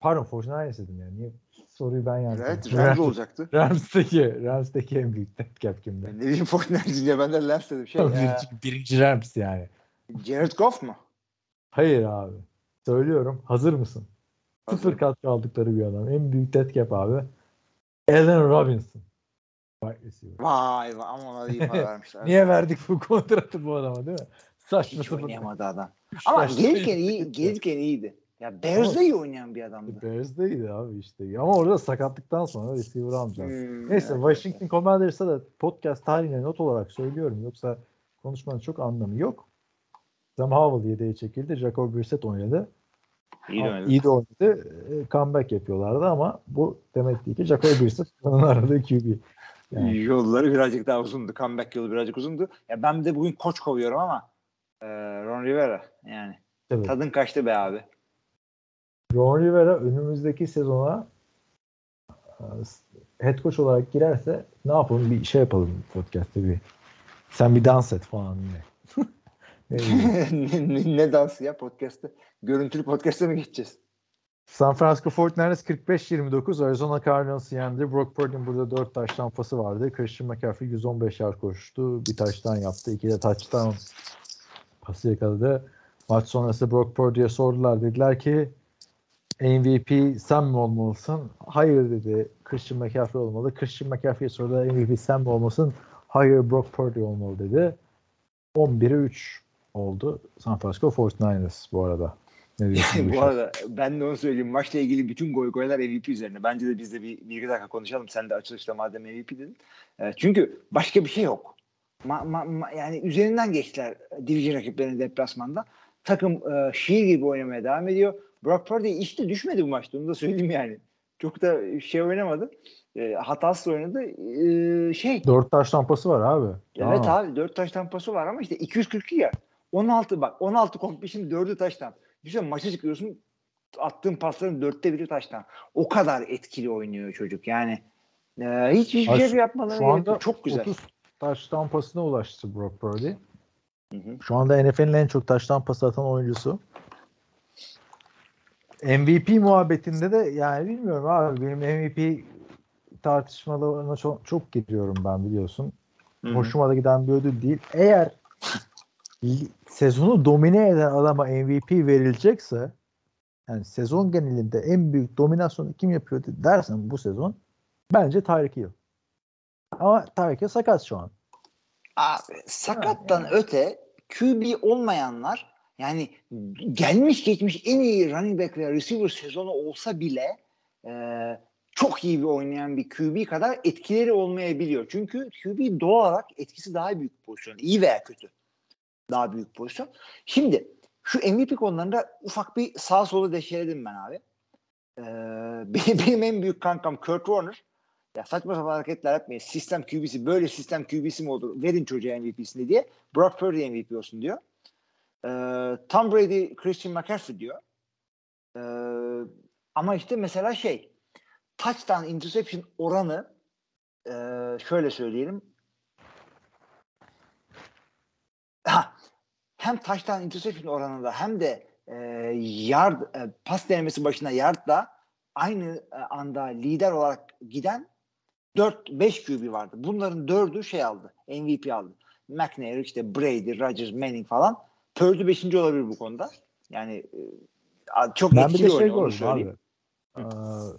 Pardon 49ers dedim yani. Niye? Soruyu ben yanlış Evet. Rams olacaktı. Rams'taki, Rams'taki en büyük dead cap kimde? Ben ne bileyim 49ers diye ben de Lance dedim. Şey, birinci, birinci Rams yani. Jared Goff mu? Hayır abi. Söylüyorum. Hazır mısın? Sıfır Hazırım. katkı aldıkları bir adam. En büyük dead cap abi. Allen Robinson. Vay vay ama ona iyi para vermişler. Niye verdik bu kontratı bu adama değil mi? Saçma Hiç oynayamadı adam. Ama gelirken iyi gelirken iyiydi. Ya Bears'da iyi oynayan bir adamdı. Bears'deydi abi işte. Ama orada sakatlıktan sonra receiver almayacağız. Hmm, Neyse evet. Washington Commanders'a da podcast tarihine not olarak söylüyorum. Yoksa konuşmanın çok anlamı yok. Sam Howell yedeğe çekildi. Jacob Brissett oynadı. İyi de oynadı. İyi de oynadı. E, Comeback yapıyorlardı ama bu demek değil ki Jacob Brissett onun aradığı QB. Yani. Yolları birazcık daha uzundu. Comeback yolu birazcık uzundu. Ya ben de bugün koç kovuyorum ama e, Ron Rivera yani. Tabii. Tadın kaçtı be abi. Ron Rivera önümüzdeki sezona e, head coach olarak girerse ne yapalım bir şey yapalım podcast'te bir. Sen bir dans et falan yine. ne ne, ne dansı ya podcast'te? Görüntülü podcast'te mi geçeceğiz? San Francisco 49ers 45-29 Arizona Cardinals yendi. Brock Purdy'nin burada 4 taş tampası vardı. Christian McCaffrey 115 yard koştu. Bir taştan yaptı. İki de touchdown pası yakaladı. Maç sonrası Brock Purdy'ye sordular. Dediler ki MVP sen mi olmalısın? Hayır dedi. Christian McCaffrey olmalı. Christian McCaffrey'e sordular MVP sen mi olmalısın? Hayır Brock Purdy olmalı dedi. 11'e 3 oldu San Francisco 49ers bu arada. Ne diyorsun bu arada ben de onu söyleyeyim. Maçla ilgili bütün goy goylar MVP üzerine. Bence de biz de bir, bir iki dakika konuşalım. Sen de açılışta madem MVP dedin. E, çünkü başka bir şey yok. Ma, ma, ma- yani üzerinden geçtiler division rakiplerinin deplasmanda. Takım e, şiir gibi oynamaya devam ediyor. Brock Purdy işte düşmedi bu maçta. Onu da söyleyeyim yani. Çok da şey oynamadı. E, hatasız oynadı. E, şey 4 taş tampası var abi. Evet Tamam. abi 4 taş tampası var ama işte 242 ya. 16 bak 16 completion 4'ü taştan. Düşünsene maça çıkıyorsun attığın pasların dörtte biri taştan. O kadar etkili oynuyor çocuk yani. E, hiç hiçbir Abi şey yapmadan Şu anda çok güzel. 30 taş tampasına ulaştı Brock Purdy. Hı hı. Şu anda NFL'in en çok taş tampası atan oyuncusu. MVP muhabbetinde de yani bilmiyorum abi benim MVP tartışmalarına çok, çok giriyorum ben biliyorsun. Hı hı. Hoşuma da giden bir ödül değil. Eğer sezonu domine eden adama MVP verilecekse yani sezon genelinde en büyük dominasyonu kim yapıyor dersen bu sezon bence Tyreek Hill. Ama Tyreek Hill sakat şu an. Abi sakattan öte QB olmayanlar yani gelmiş geçmiş en iyi running back veya receiver sezonu olsa bile e, çok iyi bir oynayan bir QB kadar etkileri olmayabiliyor. Çünkü QB doğal olarak etkisi daha büyük pozisyon. iyi veya kötü. Daha büyük pozisyon. Şimdi şu MVP konularında ufak bir sağ solu deşeledim ben abi. Ee, benim, en büyük kankam Kurt Warner ya saçma sapan hareketler yapmayın. Sistem QB'si böyle sistem QB'si mi olur? Verin çocuğa MVP'sini diye. Brock Purdy MVP olsun diyor. Ee, Tom Brady Christian McCaffrey diyor. Ee, ama işte mesela şey touchdown interception oranı e, şöyle söyleyelim. Ha, hem touchdown interception oranında hem de e, yard e, pas denemesi başına yardda aynı e, anda lider olarak giden 4-5 QB vardı. Bunların 4'ü şey aldı. MVP aldı. McNair, işte Brady, Rodgers, Manning falan. Purdy 5. olabilir bu konuda. Yani e, çok Ben bir etkili şey oynuyor onu gördüm abi. söyleyeyim. Ee, pas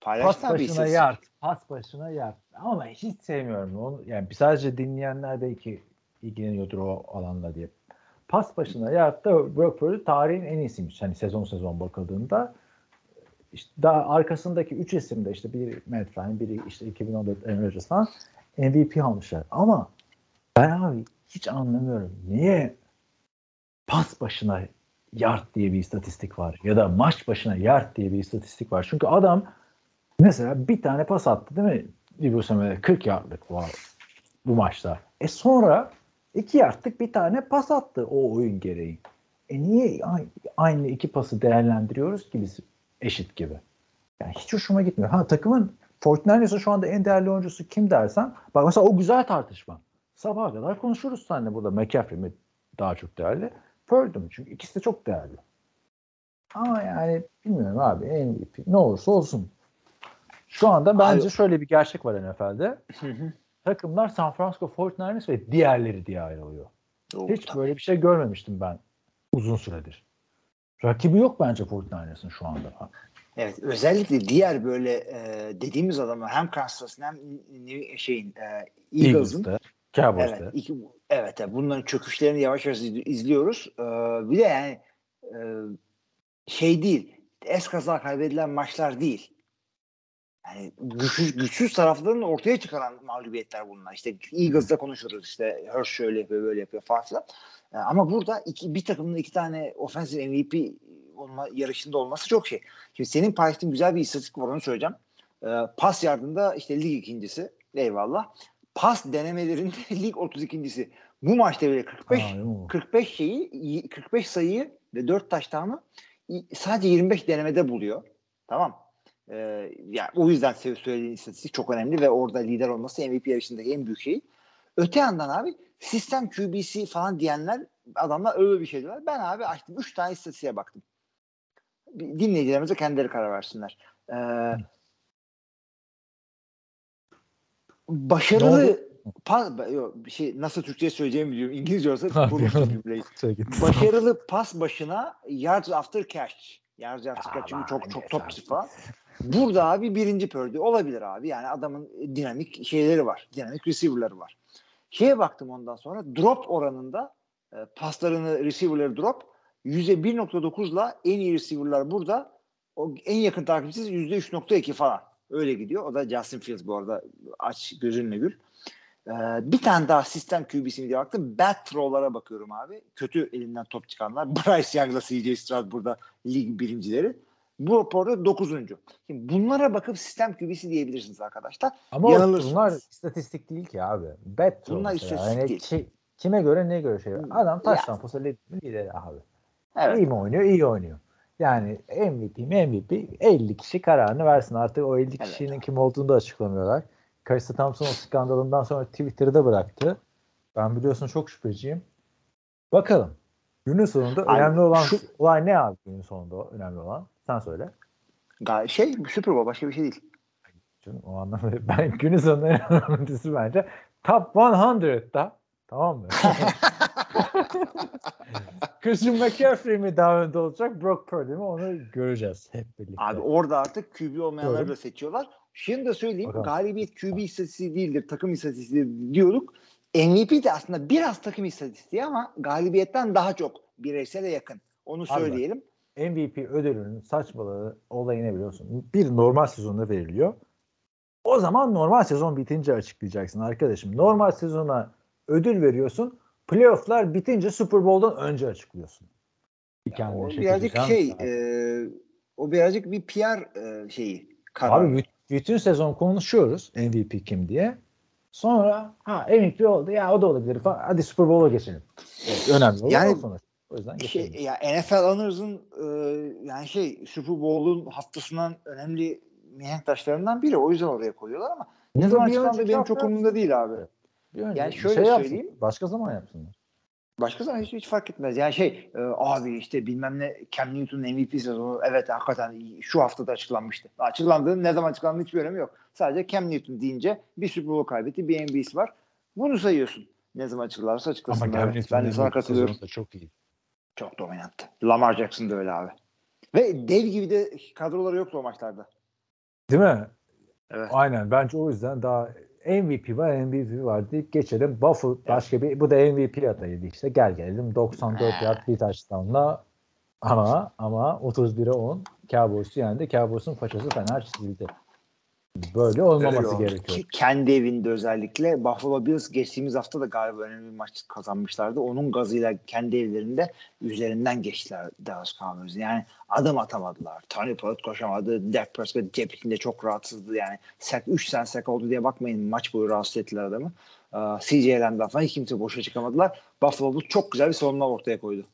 Paylaşsana başına yard. Pas başına yard. Ama ben hiç sevmiyorum onu. Yani sadece dinleyenler belki ilgileniyordur o alanda diye. Pas başına yardta Brock Purdy tarihin en iyisiymiş. Hani sezon sezon bakıldığında. İşte daha arkasındaki 3 isim de işte biri Matt Ryan, biri işte 2014 Aaron Rodgers falan MVP almışlar. Ama ben abi hiç anlamıyorum. Niye pas başına yard diye bir istatistik var ya da maç başına yard diye bir istatistik var. Çünkü adam mesela bir tane pas attı değil mi? Samuel'e 40 yardlık var bu maçta. E sonra İki yardlık bir tane pas attı o oyun gereği. E niye aynı iki pası değerlendiriyoruz ki biz eşit gibi? Yani hiç hoşuma gitmiyor. Ha takımın Fortnite'ın şu anda en değerli oyuncusu kim dersen bak mesela o güzel tartışma. Sabaha kadar konuşuruz seninle burada McCaffrey mi daha çok değerli? Purdy mü? Çünkü ikisi de çok değerli. Ama yani bilmiyorum abi MVP ne olursa olsun. Şu anda bence şöyle bir gerçek var NFL'de. Takımlar San Francisco 49ers ve diğerleri diye ayrılıyor. Doğru, Hiç tabii. böyle bir şey görmemiştim ben uzun süredir. Rakibi yok bence 49ers'ın şu anda. Evet özellikle diğer böyle e, dediğimiz adamlar hem Kansas'ın hem şeyin e, Eagles'ın Cowboys'ta. evet, iki, evet evet, bunların çöküşlerini yavaş yavaş iz- izliyoruz. E, bir de yani e, şey değil eskaza kaybedilen maçlar değil. Yani güçsüz, güçsüz tarafların ortaya çıkaran mağlubiyetler bunlar. İşte Eagles'da konuşuruz işte Hurst şöyle yapıyor böyle yapıyor falan filan. E, ama burada iki, bir takımın iki tane offensive MVP olma yarışında olması çok şey. Şimdi senin paylaştığın güzel bir istatistik var onu söyleyeceğim. Ee, pas yardımında işte lig ikincisi. Eyvallah. Pas denemelerinde lig 32.si. Bu maçta bile 45 Ha, değil mi? 45 şeyi 45 sayıyı ve 4 taştanı sadece 25 denemede buluyor. Tamam. Ee, yani o yüzden sev- söylediğin istatistik çok önemli ve orada lider olması MVP yarışındaki en büyük şey. Öte yandan abi sistem QB'si falan diyenler adamlar öyle bir şey diyorlar. Ben abi açtım 3 tane istatistiğe baktım. Bir Dinleyicilerimiz de kendileri karar versinler. Ee, başarılı pas, yok, şey nasıl Türkçe söyleyeceğimi biliyorum. İngilizce olsa. Şey. Başarılı pas başına yards after catch. Yards after catch çünkü çok çok top falan. Burada abi birinci pördü olabilir abi. Yani adamın dinamik şeyleri var. Dinamik receiver'ları var. Şeye baktım ondan sonra drop oranında e, paslarını receiver'ları drop %1.9'la en iyi receiver'lar burada. O en yakın takipçisi %3.2 falan. Öyle gidiyor. O da Justin Fields bu arada. Aç gözünle gül. Ee, bir tane daha sistem QB'sini diye baktım. Bad throw'lara bakıyorum abi. Kötü elinden top çıkanlar. Bryce Young'la CJ Stroud burada lig birincileri. Bu raporda 9. Şimdi bunlara bakıp sistem QB'si diyebilirsiniz arkadaşlar. Ama bunlar istatistik değil ki abi. Bet Bunlar istatistik Yani değil. ki- kime göre neye göre şey. Adam taş tampası lideri abi. Evet. İyi mi oynuyor? İyi oynuyor. Yani MVP mi MVP 50 kişi kararını versin. Artık o 50 Evet. kişinin kim olduğunu da açıklamıyorlar. Carissa Thompson o skandalından sonra Twitter'da bıraktı. Ben biliyorsun çok şüpheciyim. Bakalım. Günün sonunda Abi, önemli olan şu- olay ne abi günün sonunda önemli olan? Sen söyle. Şey Super Bowl başka bir şey değil. Canım, o anlamda ben günün sonunda en önemlisi bence Top 100'da tamam mı? Christian McCaffrey mi daha önde olacak Brock Purdy mi onu göreceğiz hep birlikte. Abi orada artık QB olmayanları da seçiyorlar. Şimdi de söyleyeyim Bakalım. galibiyet QB istatistiği değildir. Takım istatistiği diyorduk. MVP de aslında biraz takım istatistiği ama galibiyetten daha çok bireysele yakın. Onu söyleyelim. MVP ödülünün saçmalığı olayı ne biliyorsun? Bir normal sezonda veriliyor. O zaman normal sezon bitince açıklayacaksın arkadaşım. Normal sezona ödül veriyorsun. Playoff'lar bitince Super Bowl'dan önce açıklıyorsun. Kendine O birazcık şey e, o birazcık bir PR e, şeyi. Karar. Abi büt- bütün sezon konuşuyoruz MVP kim diye. Sonra ha MVP oldu ya o da olabilir falan. Hadi Super Bowl'a geçelim. Evet, önemli Yani sonuç. O yüzden şey, geçelim. ya NFL Honors'ın e, yani şey Super Bowl'un haftasından önemli mihenk taşlarından biri. O yüzden oraya koyuyorlar ama ne zaman açıklandı önceki benim çok umurumda değil abi. Bir önce yani şöyle şey yapsın. söyleyeyim. Başka zaman yapsınlar. Başka zaman hiç, hiç fark etmez. Yani şey e, abi işte bilmem ne Cam Newton'un MVP sezonu evet hakikaten şu haftada açıklanmıştı. Açıklandığı ne zaman açıklandığı hiçbir önemi yok. Sadece Cam Newton deyince bir Super Bowl kaybetti bir NBA'si var. Bunu sayıyorsun. Ne zaman açıklarsa açıklasınlar. Ama Cam Newton'un ben de sana katılıyorum. da çok iyi. Çok dominanttı. Lamar Jackson da öyle abi. Ve dev gibi de kadroları yoktu o maçlarda. Değil mi? Evet. Aynen. Bence o yüzden daha MVP var, MVP var deyip geçelim. Buffalo başka bir bu da MVP adayıydı işte. Gel gelelim 94 yard bir touchdown'la ama ama 31'e 10 Cowboys'u yendi. Cowboys'un façası fena çizildi. Böyle olmaması Öyle gerekiyor. Ki kendi evinde özellikle Buffalo Bills geçtiğimiz hafta da galiba önemli bir maç kazanmışlardı. Onun gazıyla kendi evlerinde üzerinden geçtiler Dallas Cowboys'u. Yani adım atamadılar. Tony Pollard koşamadı. Dak Prescott cephinde çok rahatsızdı. Yani sek 3 sen sek oldu diye bakmayın maç boyu rahatsız ettiler adamı. Ee, CJ Lamb'dan falan hiç kimse boşa çıkamadılar. Buffalo Bills çok güzel bir savunma ortaya koydu.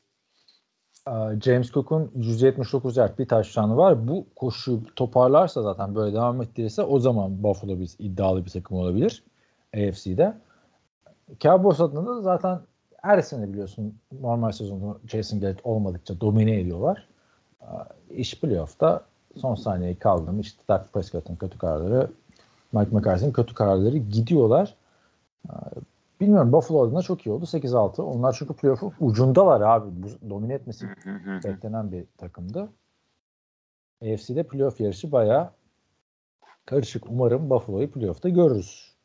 Ee, James Cook'un 179 yard bir taştanı var. Bu koşuyu toparlarsa zaten böyle devam ettirirse o zaman Buffalo Bills iddialı bir takım olabilir AFC'de. Cowboys adına da zaten her sene biliyorsun normal sezonda Jason Garrett olmadıkça domine ediyorlar. Ee, İş playoff'ta son saniyeyi kaldı mı işte Dak Prescott'ın kötü kararları Mike McCarthy'nin kötü kararları gidiyorlar. Bilmiyorum Buffalo adına çok iyi oldu 8-6. Onlar çünkü playoff'un ucundalar abi. Bu, domine etmesi beklenen bir takımdı. AFC'de playoff yarışı bayağı karışık. Umarım Buffalo'yu playoff'ta görürüz.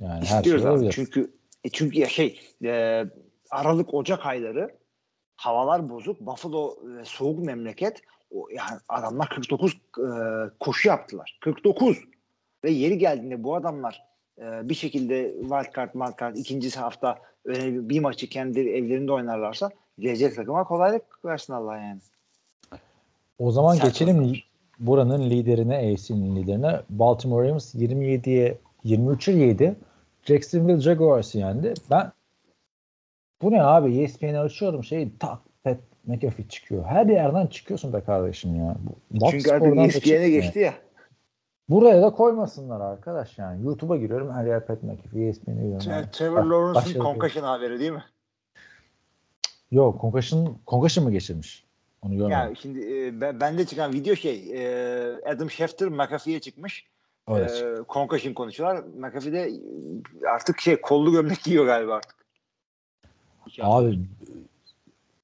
Yani her şey İstiyoruz abi. olabilir. Çünkü e, çünkü şey e, Aralık Ocak ayları havalar bozuk. Buffalo e, soğuk memleket. O, yani adamlar 49 e, koşu yaptılar. 49 ve yeri geldiğinde bu adamlar e, bir şekilde wild card, wild card ikinci hafta öyle bir maçı kendi evlerinde oynarlarsa gelecek takıma kolaylık versin Allah yani. O zaman Sert geçelim oyunlar. buranın liderine, AFC'nin liderine. Baltimore Ravens 27'ye 23'e 7. Jacksonville Jaguars'ı yendi. Ben bu ne abi? E ESPN'i açıyorum şey tak Pat McAfee çıkıyor. Her yerden çıkıyorsun be kardeşim ya. Bu, Box Çünkü artık ESPN'e çıkmıyor. geçti ya. Buraya da koymasınlar arkadaş yani. YouTube'a giriyorum her yer Pat McAfee, ESPN'e giriyorum. Yani. Trevor Lawrence'ın başladı. concussion haberi değil mi? Yok concussion, concussion mı geçirmiş? Onu görmedim. Ya şimdi e, ben, bende çıkan video şey e, Adam Schefter McAfee'ye çıkmış. Evet. E, concussion konuşuyorlar. McAfee de artık şey kollu gömlek giyiyor galiba artık. Abi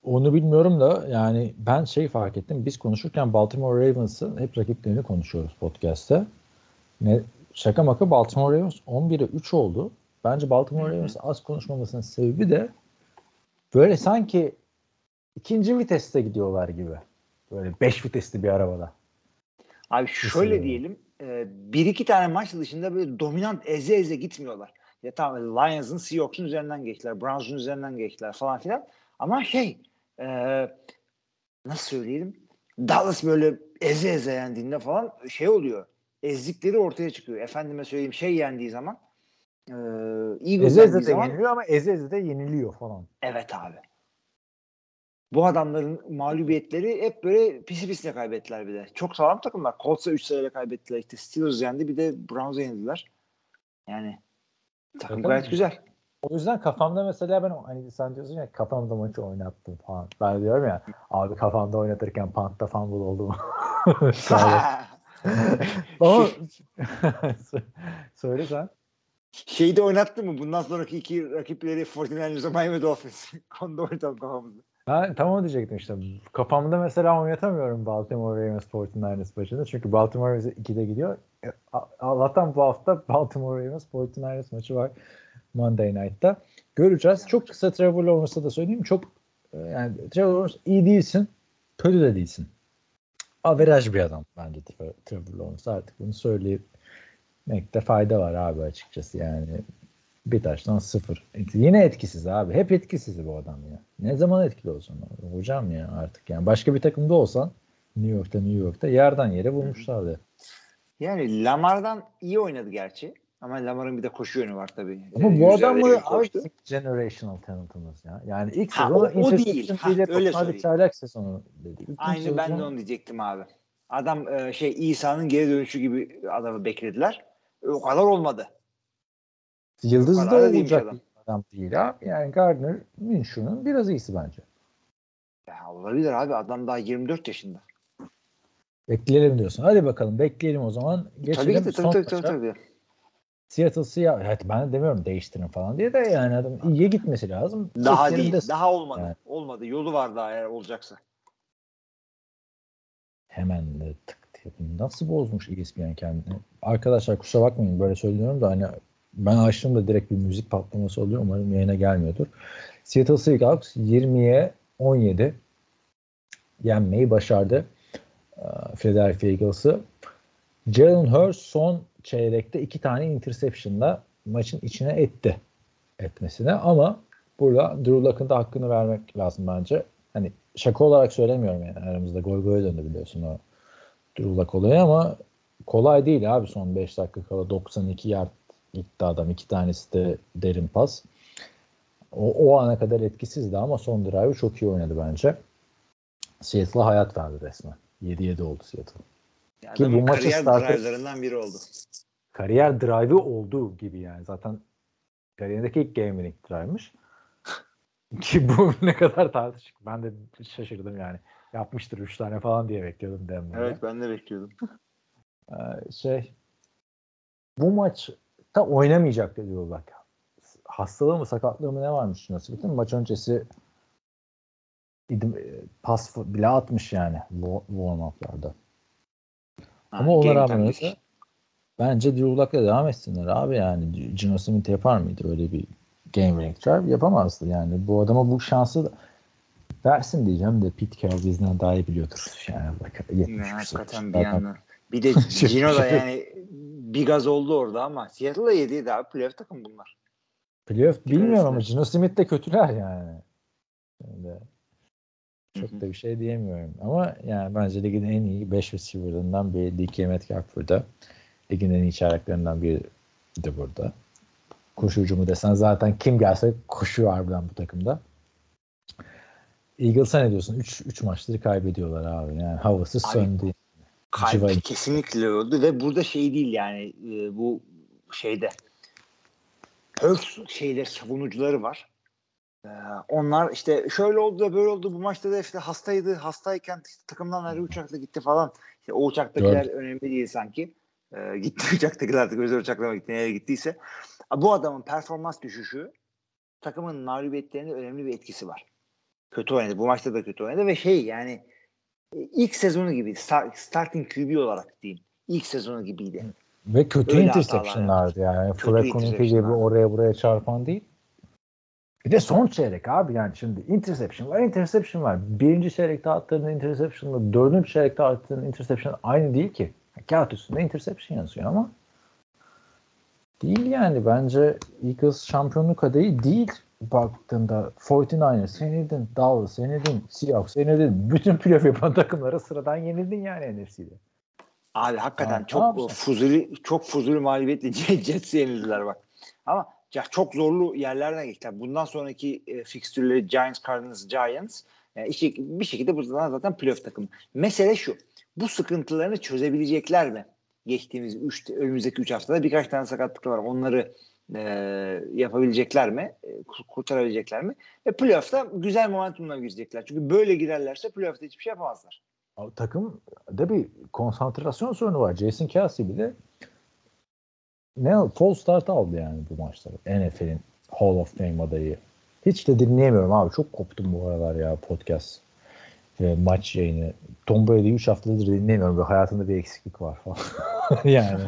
onu bilmiyorum da yani ben şey fark ettim. Biz konuşurken Baltimore Ravens'ın hep rakiplerini konuşuyoruz podcast'te. Ne, şaka maka Baltimore Ravens 11'e 3 oldu. Bence Baltimore Ravens az konuşmamasının sebebi de böyle sanki ikinci viteste gidiyorlar gibi. Böyle 5 vitesli bir arabada. Abi şöyle Kesinlikle. diyelim e, bir iki tane maç dışında böyle dominant eze eze gitmiyorlar. Ya tamam Lions'ın Seahawks'un üzerinden geçtiler. Browns'un üzerinden geçtiler falan filan. Ama şey e, nasıl söyleyelim Dallas böyle eze eze yendiğinde falan şey oluyor. Ezdikleri ortaya çıkıyor. Efendime söyleyeyim şey yendiği zaman e, Eagles Eze eze de zaman yeniliyor ama eze eze de yeniliyor falan. Evet abi. Bu adamların mağlubiyetleri hep böyle pisi pisine kaybettiler bir de. Çok sağlam takımlar. Colts'a 3 sayıyla kaybettiler. İşte Steelers yendi bir de Browns'a yenildiler. Yani Takım- gayet güzel. O yüzden kafamda mesela ben hani sen diyorsun ya kafamda maçı oynattım falan. Ben diyorum ya abi kafamda oynatırken pantta fumble oldu mu? Ama söyle sen. Şeyi de oynattı mı? Bundan sonraki iki rakipleri 49ers'a Miami Dolphins. Onu da oynatalım kafamızda. Ben tam onu diyecektim işte. Kafamda mesela oynatamıyorum Baltimore Ravens 49ers maçını. Çünkü Baltimore Ravens 2'de gidiyor. E, Allah'tan bu hafta Baltimore Ravens 49ers maçı var Monday Night'ta. Göreceğiz. Çok kısa Trevor Lawrence'a da söyleyeyim. Çok e, yani Trevor Lawrence iyi değilsin. Kötü de değilsin. Averaj bir adam bence Trevor- Lawrence. Artık bunu söyleyemekte fayda var abi açıkçası yani. Bir taştan sıfır. Yine etkisiz abi. Hep etkisiz bu adam ya. Ne zaman etkili olsun? Hocam ya artık yani. Başka bir takımda olsan New York'ta New York'ta yerden yere vurmuşlardı. Yani Lamar'dan iyi oynadı gerçi. Ama Lamar'ın bir de koşu yönü var tabii. Ama Ee, bu adam mı generational talentımız ya. Yani ilk Ha, sezonu o- o değil. Ha, öyle söyleyeyim. çaylak sezonu dedi. Aynı ben de sezonu- onu diyecektim abi. Adam e, şey İsa'nın geri dönüşü gibi adamı beklediler. E, O kadar olmadı. Yıldız da kadar da değilmiş olacak adam. adam değil abi. Yani Gardner Minshew'un biraz iyisi bence. Ya olabilir abi. Adam daha 24 yaşında. Bekleyelim diyorsun. Hadi bakalım bekleyelim o zaman. Geçelim tabii ki de tabii tabii, tabii, tabii. Seattle Seahawks. Evet, ben de demiyorum değiştirin falan diye de yani adam iyiye gitmesi lazım. Daha Tek değil. yerinde- Daha olmadı. Yani. Olmadı. Yolu var daha eğer olacaksa. Hemen de tık diye. Nasıl bozmuş ESPN kendini? Arkadaşlar kusura bakmayın böyle söylüyorum da hani ben açtığımda direkt bir müzik patlaması oluyor. Umarım yayına gelmiyordur. Seattle Seahawks 20'ye 17 yenmeyi başardı. Philadelphia Eagles'ı. Jalen Hurts son çeyrekte iki tane interception'la maçın içine etti etmesine ama burada Drew Luck'ın da hakkını vermek lazım bence. Hani şaka olarak söylemiyorum yani aramızda goy goya döndü biliyorsun o Drew Luck olayı ama kolay değil abi son 5 dakika kala 92 yard gitti adam. iki tanesi de derin pas. O, o ana kadar etkisizdi ama son drive'ı çok iyi oynadı bence. Seattle'a hayat verdi resmen. 7-7 oldu Seattle. Yani Ki bu maçı kariyer starter- drive'larından biri oldu. Kariyer drive'ı olduğu gibi yani. Zaten kariyerindeki ilk game winning drive'mış. Ki bu ne kadar tartışık. Ben de şaşırdım yani. Yapmıştır 3 tane falan diye bekliyordum Denver'da. Evet ben de bekliyordum. Ee, şey bu maçta oynamayacak diyorlar. Hastalığı mı sakatlığı mı ne varmış nasıl bütün maç öncesi idim- e, pas bile atmış yani wa- warm-up'larda. Ama ona rağmen decision. bence Drew Luck'la devam etsinler abi yani. Gino Smith yapar mıydı öyle bir game winning drive? Yapamazdı yani. Bu adama bu şansı versin diyeceğim de Pete Carroll bizden daha iyi biliyordur. Yani bak, 70 Ya, hakikaten bir yandan. Bir de Gino da yani bir gaz oldu orada ama Seattle'da yediydi abi. Playoff takım bunlar. Playoff bilmiyorum ama. Gino Smith de kötüler yani. Şimdi çok da bir şey diyemiyorum. Ama yani bence ligin en iyi 5 receiver'ından biri DK Metcalf burada. Ligin en iyi çeyreklerinden biri de burada. Koşu hücumu desen zaten kim gelse koşuyor harbiden bu takımda. Eagles'a ne diyorsun? 3 3 maçları kaybediyorlar abi. Yani havası Abi, söndü. Kalp kesinlikle öldü ve burada şey değil yani e, bu şeyde Hurts şeyler savunucuları var. Ee, onlar işte şöyle oldu da böyle oldu bu maçta da işte hastaydı hastayken işte takımdan ayrı uçakla gitti falan. İşte o uçaktakiler önemli değil sanki. Ee, gitti uçaktakiler artık özel uçakla mı gitti nereye gittiyse. Bu adamın performans düşüşü takımın mağlubiyetlerinde önemli bir etkisi var. Kötü oynadı. Bu maçta da kötü oynadı ve şey yani e, ilk sezonu gibi start, starting QB olarak diyeyim. İlk sezonu gibiydi. Ve kötü Öyle interceptionlardı yani. Kötü Flacco'nunki gibi oraya buraya çarpan değil. Bir de son çeyrek abi yani şimdi interception var interception var. Birinci çeyrekte attığın interception'la dördüncü çeyrekte attığın interception aynı değil ki. Kağıt üstünde interception yazıyor ama değil yani bence Eagles şampiyonluk adayı değil baktığında 49ers yenildin, Dallas yenildin, Seahawks yenildin. Bütün playoff yapan takımlara sıradan yenildin yani NFC'de. Abi hakikaten ne çok fuzuli çok fuzuli mağlubiyetle Jets'e yenildiler bak. Ama ya çok zorlu yerlerden geçtiler. Bundan sonraki e, fikstürleri Giants, Cardinals, Giants yani işi, bir şekilde buradan zaten playoff takımı. Mesele şu. Bu sıkıntılarını çözebilecekler mi? Geçtiğimiz üç, önümüzdeki 3 haftada birkaç tane sakatlık var. Onları e, yapabilecekler mi? E, kur- kurtarabilecekler mi? Ve playoff'ta güzel momentumla girecekler. Çünkü böyle girerlerse playoff'ta hiçbir şey yapamazlar. Abi takımda bir konsantrasyon sorunu var. Jason Kelsey bile ne false start aldı yani bu maçları. NFL'in Hall of Fame adayı. Hiç de dinleyemiyorum abi. Çok koptum bu aralar ya podcast ve maç yayını. Tom Brady'yi 3 haftadır dinlemiyorum. Ve hayatında bir eksiklik var falan. yani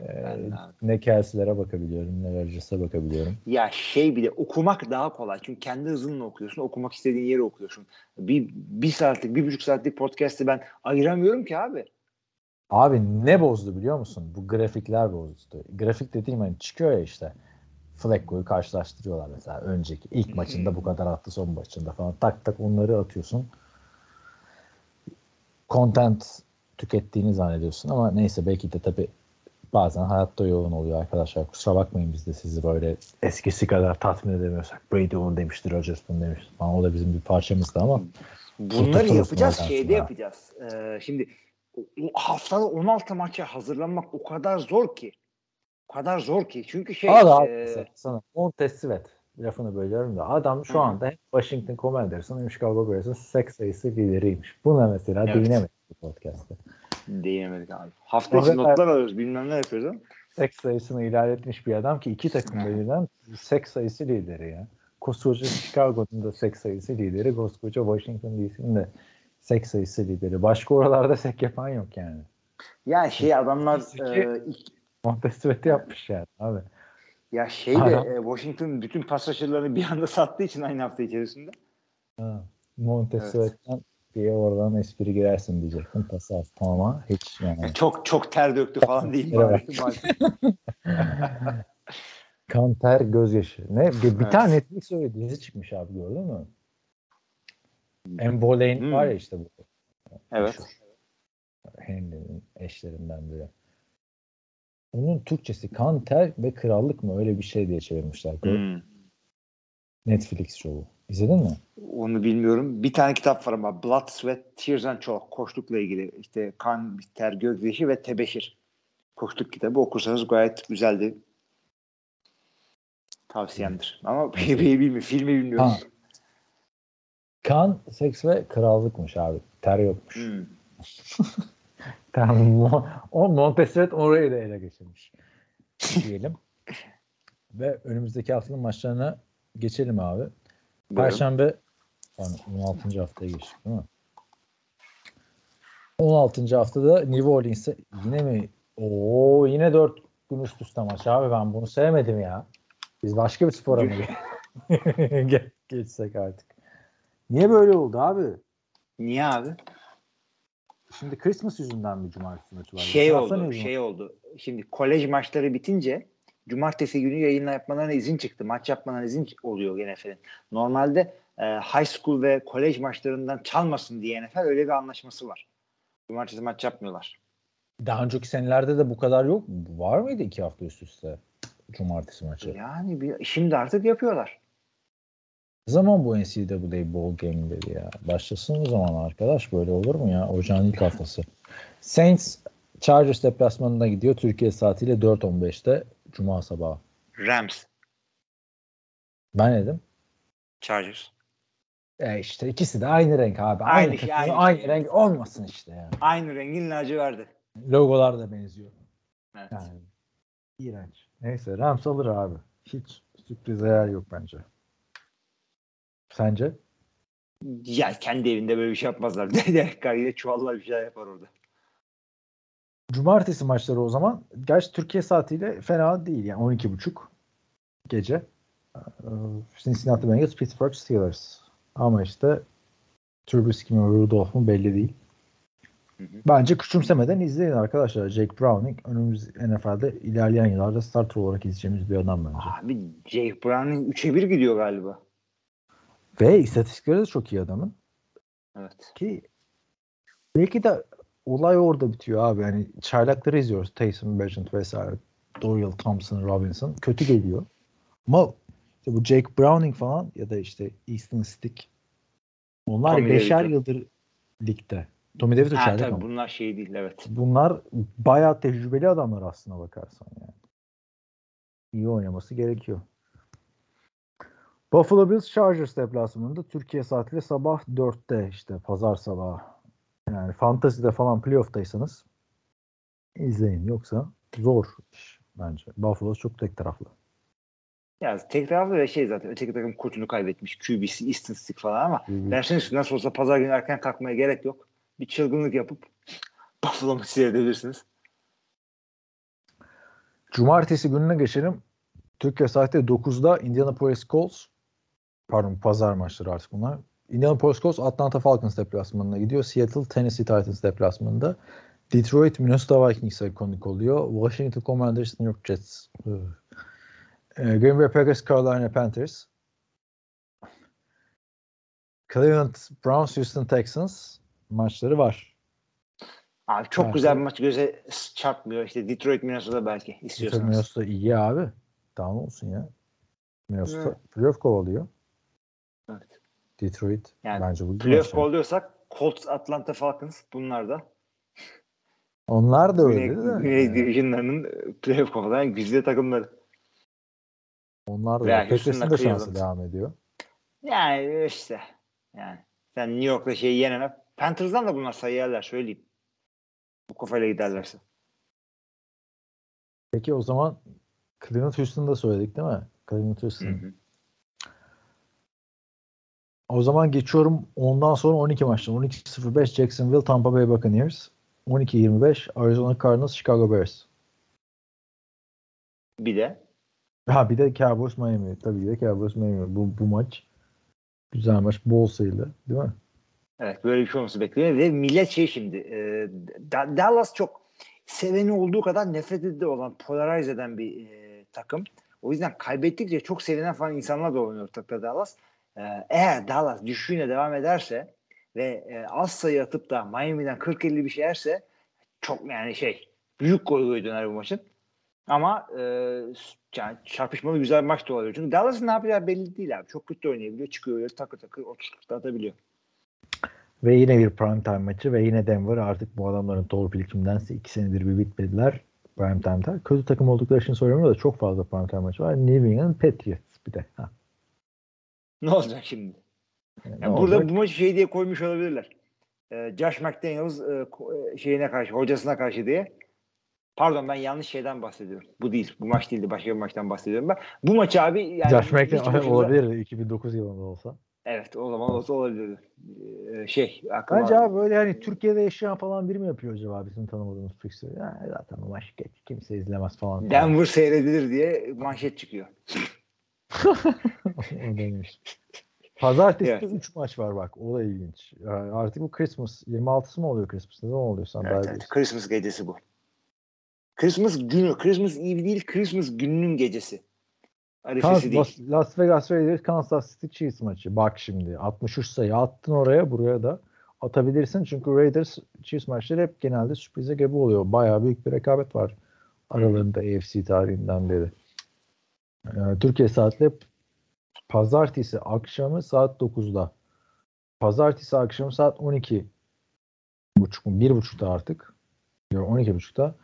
e, de ne Kelsey'lere bakabiliyorum ne Rodgers'a bakabiliyorum. Ya şey bile okumak daha kolay. Çünkü kendi hızınla okuyorsun. Okumak istediğin yeri okuyorsun. Bir, bir saatlik, bir buçuk saatlik podcast'i ben ayıramıyorum ki abi. Abi ne bozdu biliyor musun? Bu grafikler bozdu. Grafik dediğim hani çıkıyor ya işte. Flacco'yu karşılaştırıyorlar mesela önceki ilk maçında bu kadar attı son maçında falan tak tak onları atıyorsun. Content tükettiğini zannediyorsun ama neyse belki de tabii bazen hayatta yoğun oluyor arkadaşlar. Kusura bakmayın biz de sizi böyle eskisi kadar tatmin edemiyorsak. Brady onu demiştir, Rodgers bunu demiştir falan. O da bizim bir parçamızdı ama Bunları yapacağız, şeyde sonra. yapacağız. Ee, şimdi haftada 16 maça hazırlanmak o kadar zor ki. O kadar zor ki. Çünkü şey abi e, sana Montez Sweat lafını bölüyorum da adam şu Hı anda hem Washington Commanders'ın hem Chicago Bears'ın sek sayısı lideriymiş. Buna mesela Evet. değinemedik bu podcast'te. değinemedik abi. Hafta içi Evet. notlar alıyoruz. Bilmem ne yapıyoruz ama. Sek sayısını ilan etmiş bir adam ki iki takım birden sek sayısı lideri ya. Koskoca Chicago'nun da sek sayısı lideri, koskoca Washington DC'nin de sek sayısı lideri. Başka oralarda sek yapan yok yani. Yani şey adamlar e, ilk- yapmış yani abi. ya şey de e, Washington bütün pas bir anda sattığı için aynı hafta içerisinde. Ha. Montez Evet. Diye oradan espri girersin diyecektim. Attım ama hiç yani. Çok çok ter döktü falan değil mi? Kan ter gözyaşı. Ne? Bir, bir Evet. tane Netflix öyle dizi çıkmış abi gördün mü? Emboleyn Hmm. var ya işte bu. Evet. Henry'nin eşlerinden biri. Onun Türkçesi kan ter ve krallık mı öyle bir şey diye çevirmişler. Hmm. Netflix şovu. İzledin mi? Onu bilmiyorum. Bir tane kitap var ama Blood, Sweat, Tears and Chalk. Koçlukla ilgili. İşte kan, ter, gözyaşı ve tebeşir. Koçluk kitabı okursanız gayet güzeldi. Tavsiyemdir. Ama bilmiyorum. Filmi bilmiyorum. Ha. Kan, seks ve krallıkmış abi. Ter yokmuş. Hmm. Tamam. O Montesquieu orayı da ele geçirmiş. diyelim. Ve önümüzdeki haftanın maçlarına geçelim abi. Perşembe yani 16. haftaya geçtik değil mi? 16. haftada New Orleans'e yine mi? Oo yine 4 gün üst üste maç abi ben bunu sevmedim ya. Biz başka bir spora mı ge- geçsek artık? Niye böyle oldu abi? Niye abi? Şimdi Christmas yüzünden bir cumartesi maçı var. Şey hafta oldu. Şey oldu. Şimdi kolej maçları bitince cumartesi günü yayın yapmalarına izin çıktı. Maç yapmalarına izin oluyor NFL'in. Normalde e, high school ve kolej maçlarından çalmasın diye NFL öyle bir anlaşması var. Cumartesi maç yapmıyorlar. Daha önceki senelerde de bu kadar yok. Var mıydı iki hafta üst üste cumartesi maçı? Yani bir, şimdi artık yapıyorlar. Ne zaman bu NCAA Bowl game'leri ya? Başlasın o zaman arkadaş. Böyle olur mu ya? Ocağın ilk haftası. Saints Chargers deplasmanına gidiyor. Türkiye saatiyle 4.15'te Cuma sabahı. Rams, Ben ne dedim? Chargers. E işte ikisi de aynı renk abi. Aynı Aynı, şey, takımın aynı aynı, şey. renk olmasın işte ya. Aynı rengin laciverdi. Logolar da benziyor. Evet. Yani iğrenç. Neyse Rams alır abi. Hiç sürprize yer yok bence. Sence? Ya kendi evinde böyle bir şey yapmazlar. Derek Carr yine çuvallar bir şeyler yapar orada. Cumartesi maçları o zaman. Gerçi Türkiye saatiyle fena değil. Yani 12.30 gece. Ee, Cincinnati Bengals, Pittsburgh Steelers. Ama işte Trubisky mi Rudolph mu belli değil. Hı hı. Bence küçümsemeden izleyin arkadaşlar. Jake Browning önümüz NFL'de ilerleyen yıllarda starter olarak izleyeceğimiz bir adam bence. Abi Jake Brown'un 3'e 1 gidiyor galiba. Ve istatistikleri de çok iyi adamın. Evet. Ki belki de olay orada bitiyor abi. Yani çaylakları izliyoruz. Taysom, Bagent vesaire. Dorial Thompson, Robinson. Kötü geliyor. Ama işte bu Jake Browning falan ya da işte Easton Stick onlar Tommy beşer DeVito. yıldır ligde. Tommy DeVito Ha, tabii ama. bunlar şey değil evet. Bunlar bayağı tecrübeli adamlar aslına bakarsan yani. İyi oynaması gerekiyor. Buffalo Bills Chargers deplasmanında Türkiye saatiyle sabah 4'te işte pazar sabahı. Yani fantazide falan playoff'taysanız izleyin. Yoksa zor iş bence. Buffalo çok tek taraflı. Ya tek taraflı ve şey zaten öteki takım koçunu kaybetmiş. QB'si, istatistik falan ama derseniz ki nasıl olsa pazar günü erken kalkmaya gerek yok. Bir çılgınlık yapıp Buffalo maçı seyredebilirsiniz. Cumartesi gününe geçelim. Türkiye saati 9'da Indianapolis Colts pardon pazar maçları artık bunlar. Indianapolis Colts Atlanta Falcons deplasmanına gidiyor. Seattle Tennessee Titans deplasmanında. Detroit Minnesota Vikings'e konuk oluyor. Washington Commanders New York Jets. Ee, Green Bay Packers Carolina Panthers. Cleveland Browns Houston Texans maçları var. Abi çok Evet. güzel bir maç göze çarpmıyor. İşte Detroit Minnesota belki Detroit istiyorsanız. Minnesota iyi abi. Ne olsun ya. Minnesota Evet. playoff kovalıyor. Evet. Detroit Yani bence bu Playoff maç. kovalıyorsak Colts, Atlanta Falcons bunlar da. Onlar da Güney, öyle de. Güney Yani Division'larının e, playoff kovalayan güzide takımları. Onlar da öyle. Packers'ın da şansı Cleveland. devam ediyor. Yani işte. Yani sen New York'ta şeyi yenene Panthers'dan da bunlar sayı yerler söyleyeyim. Bu kafayla giderlerse. Peki o zaman Cleveland Houston'ı da söyledik değil mi? Cleveland Houston. Hı hı. O zaman geçiyorum ondan sonra 12 maçtan. 12-05 Jacksonville Tampa Bay Buccaneers. 12-25 Arizona Cardinals Chicago Bears. Bir de Ha bir de Cowboys Miami. Tabii ki de Cowboys Miami. Bu, bu maç güzel maç. Bol sayılı değil mi? Evet böyle bir şey olması bekleniyor ve millet şey şimdi e, Da- Dallas çok seveni olduğu kadar nefreti de olan polarize eden bir e, takım. O yüzden kaybettikçe çok sevinen falan insanlar da oynuyor takımda Dallas. E, eğer Dallas düşüşüne devam ederse ve e, az sayı atıp da Miami'den 40-50 bir şey yerse çok yani şey büyük gol goy döner bu maçın. Ama e, yani çarpışmalı güzel bir maç da olabilir. Çünkü Dallas'ın ne yapacağı belli değil abi. Çok kötü oynayabiliyor. Çıkıyor öyle takır takır 30 40 atabiliyor. Ve yine bir prime time maçı ve yine Denver artık bu adamların torpili kimdense iki senedir bir bitmediler prime time'da. Kötü takım oldukları için söylemiyorum da çok fazla prime time maçı var. New England Patriots bir de. Ha. Ne olacak şimdi? Yani ne burada olacak? bu maçı şey diye koymuş olabilirler. Ee, Josh McDaniels e, e, şeyine karşı, hocasına karşı diye. Pardon ben yanlış şeyden bahsediyorum. Bu değil. Bu maç değildi. Başka bir maçtan bahsediyorum ben. Bu maçı abi yani Josh hiç McDaniel boşuna- olabilir 2009 yılında olsa. Evet o zaman olsa olabilirdi. Ee, şey aklıma Bence abi böyle hani Türkiye'de yaşayan falan biri mi yapıyor acaba bizim tanımadığımız fixture? Yani zaten bu maç geç, kimse izlemez falan. Denver seyredilir diye manşet çıkıyor. O demiş. Pazartesi Evet. 3 maç var bak. O da ilginç. Yani artık bu Christmas. 26'sı mı oluyor Christmas? Ne oluyor sen Evet, evet. Christmas gecesi bu. Christmas günü. Christmas Eve değil Christmas gününün gecesi. Arifesi Kansas- değil. Las Vegas Raiders Kansas City Chiefs maçı. Bak şimdi 63 sayı attın oraya buraya da atabilirsin. Çünkü Raiders Chiefs maçları hep genelde sürprize gebe oluyor. Bayağı büyük bir rekabet var aralarında AFC tarihinden beri. Ee, Türkiye saatli pazartesi akşamı saat 9'da. Pazartesi akşamı saat 12 buçuk mu? Bir buçukta artık. Yok 12 buçukta.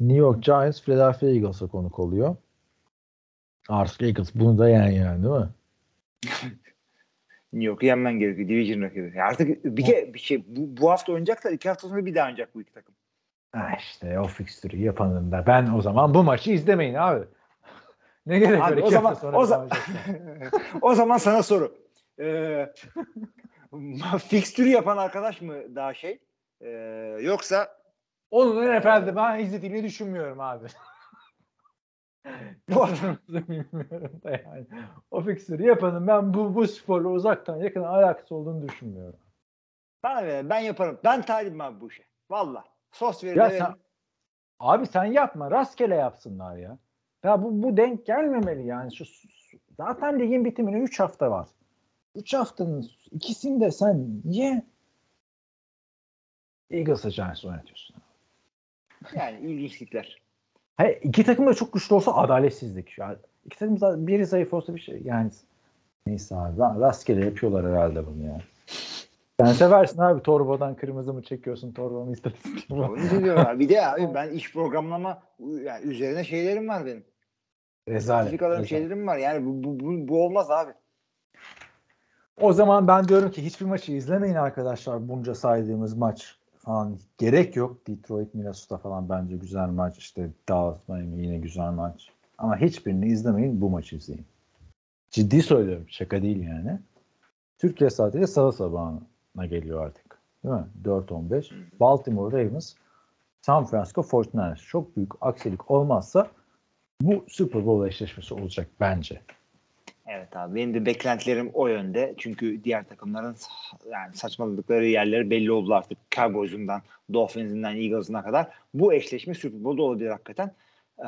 New York Giants Philadelphia Eagles'a konuk oluyor. Artık Eagles bunu da yen yani değil mi? New York'u yenmen gerekiyor. Division rakibi. Artık bir, ke, bir şey bu, bu hafta oynayacaklar. iki hafta sonra bir daha oynayacak bu iki takım. Ha işte o fikstürü yapanın da ben o zaman bu maçı izlemeyin abi. Ne gerek var Abi, o zaman sonra o, zaman o zaman sana soru. Ee, fikstürü yapan arkadaş mı daha şey? Ee, yoksa Onun NFL'de ben izlediğini düşünmüyorum abi. bu bilmiyorum da yani. O fikstürü yapanın ben bu, bu sporla uzaktan yakın alakası olduğunu düşünmüyorum. ver, ben yaparım. Ben talibim abi bu işe. Valla. Sos. Ya sen, abi sen yapma. Rastgele yapsınlar ya. Ya bu, bu denk gelmemeli yani. Şu, zaten ligin bitimine 3 hafta var. 3 haftanın ikisinde sen niye Eagles'a Giants oynatıyorsun? Yani ilginçlikler. Hayır, iki takım da çok güçlü olsa adaletsizlik. Yani iki takım da biri zayıf olsa bir şey. Yani neyse abi. Rastgele yapıyorlar herhalde bunu ya. Sen seversin abi torbadan kırmızı mı çekiyorsun mi? Onu diyorum abi. Bir de abi ben iş programlama yani üzerine şeylerim var benim. Rezalet. Rezalet. şeylerim var. Yani bu, bu, bu, bu olmaz abi. O zaman ben diyorum ki hiçbir maçı izlemeyin arkadaşlar. Bunca saydığımız maç falan gerek yok. Detroit, Minnesota falan bence güzel maç. İşte Dallas, Miami yine güzel maç. Ama hiçbirini izlemeyin. Bu maçı izleyin. Ciddi söylüyorum. Şaka değil yani. Türkiye saatiyle salı sabahına geliyor artık. Değil mi? 4-15. Baltimore Ravens, San Francisco 49ers. Çok büyük aksilik olmazsa bu Super Bowl eşleşmesi olacak bence. Evet abi benim de beklentilerim o yönde. Çünkü diğer takımların yani saçmaladıkları yerleri belli oldu artık. Cowboys'undan, Dolphins'inden, Eagles'ına kadar. Bu eşleşme Super Bowl'da olabilir hakikaten. Ee,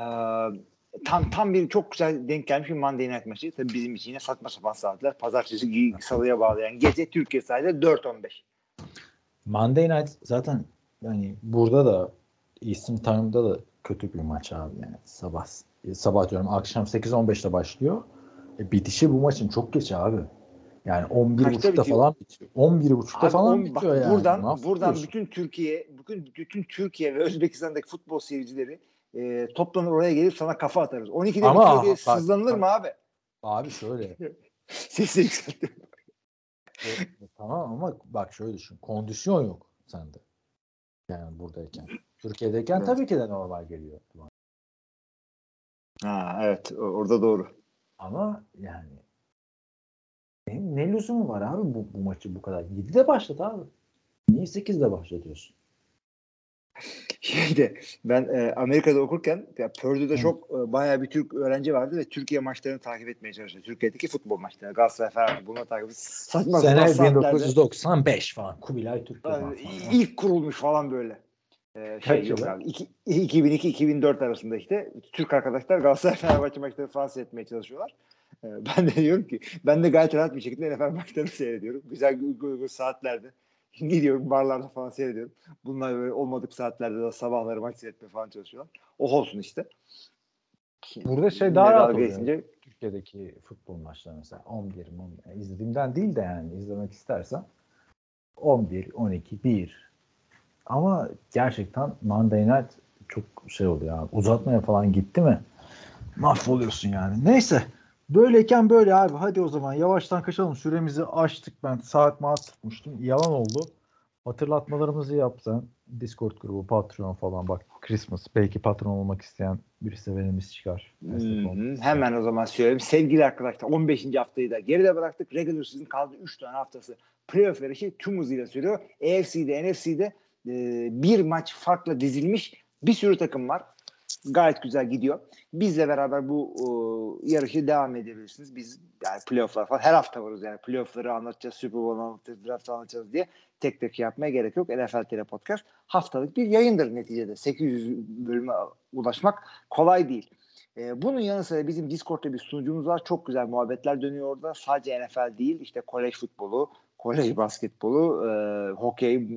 tam tam bir çok güzel denk gelmiş bir Monday Night maçı. Tabii bizim için yine saçma sapan saatler. Pazartesi salıya bağlayan gece Türkiye saatiyle 4.15. Monday Night zaten yani burada da Eastern Time'da da kötü bir maç abi yani sabah sabah diyorum akşam 8-15'te başlıyor. E, bitişi bu maçın çok geç abi. Yani 11.30'da bitiyor? falan bitiyor. 11.30'da Abi falan on- bitiyor bak, yani. Buradan, buradan bütün Türkiye, bütün, bütün Türkiye ve Özbekistan'daki futbol seyircileri e, toplanır oraya gelip sana kafa atarız. 12'de Ama diye bak- sızlanılır mı abi? Abi şöyle Sesi yükseltti. e, tamam ama bak şöyle düşün. Kondisyon yok sende. Yani buradayken. Türkiye'deyken Evet. tabii ki de normal geliyor. Ha evet orada doğru. Ama yani ne, ne lüzumu var abi bu, bu maçı bu kadar? 7'de başlat abi. Niye 8'de başlatıyorsun? Şeyde ben e, Amerika'da okurken ya Purdue'da Hı. çok e, bayağı bir Türk öğrenci vardı ve Türkiye maçlarını takip etmeye çalıştı. Türkiye'deki futbol maçlarını. Galatasaray Fenerbahçe bunları takip. Saçma Sene sapan saatlerde- 1995 falan. Kubilay Yani falan. ilk kurulmuş falan böyle. Ee, şey yok yılı? abi. İki- 2002-2004 arasında işte Türk arkadaşlar Galatasaray Fenerbahçe maçlarını falan seyretmeye çalışıyorlar. Ee, ben de diyorum ki ben de gayet rahat bir şekilde NFL maçlarını seyrediyorum. Güzel uygun uygun saatlerde. Gidiyorum barlarda falan seyrediyorum. Bunlar böyle olmadık saatlerde de sabahları maç seyretmeye falan çalışıyorlar. O olsun işte. Burada şey daha rahat oluyor. geçince Türkiye'deki futbol maçları mesela 11, 11 izlediğimden değil de yani izlemek istersen 11, 12, 1 ama gerçekten Monday Night çok şey oluyor abi. Uzatmaya falan gitti mi mahvoluyorsun yani. Neyse böyleyken böyle abi hadi o zaman yavaştan kaçalım. Süremizi açtık ben saat maat tutmuştum. Yalan oldu. Hatırlatmalarımızı yapsan Discord grubu, Patreon falan bak Christmas belki patron olmak isteyen bir sevenimiz çıkar. İsteyen. Hemen o zaman söyleyeyim. Sevgili arkadaşlar 15. haftayı da geride bıraktık. Regular season kaldı 3 tane haftası. Playoff yarışı tüm hızıyla sürüyor. AFC'de, NFC'de e, bir maç farkla dizilmiş bir sürü takım var. Gayet güzel gidiyor. Bizle beraber bu e, yarışı devam edebilirsiniz. Biz yani playofflar falan her hafta varız yani. Playoffları anlatacağız, Super Bowl anlatacağız, draft anlatacağız diye tek tek yapmaya gerek yok. NFL TR Podcast haftalık bir yayındır neticede. 800 bölüme ulaşmak kolay değil. Ee, bunun yanı sıra bizim Discord'da bir sunucumuz var. Çok güzel muhabbetler dönüyor orada. Sadece NFL değil işte kolej futbolu, kolej basketbolu, e, hokey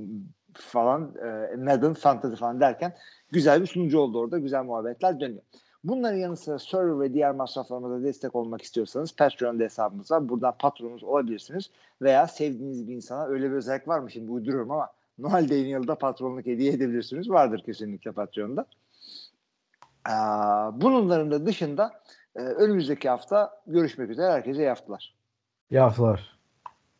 falan, e, Madden, Fantasy falan derken güzel bir sunucu oldu orada. Güzel muhabbetler dönüyor. Bunların yanı sıra server ve diğer masraflarımıza destek olmak istiyorsanız Patreon'da hesabımız var. Buradan patronumuz olabilirsiniz. Veya sevdiğiniz bir insana öyle bir özellik var mı şimdi uyduruyorum ama Noel Daniel'da patronluk hediye edebilirsiniz. Vardır kesinlikle Patreon'da. Ee, bunların da dışında e, önümüzdeki hafta görüşmek üzere. Herkese iyi haftalar. İyi haftalar.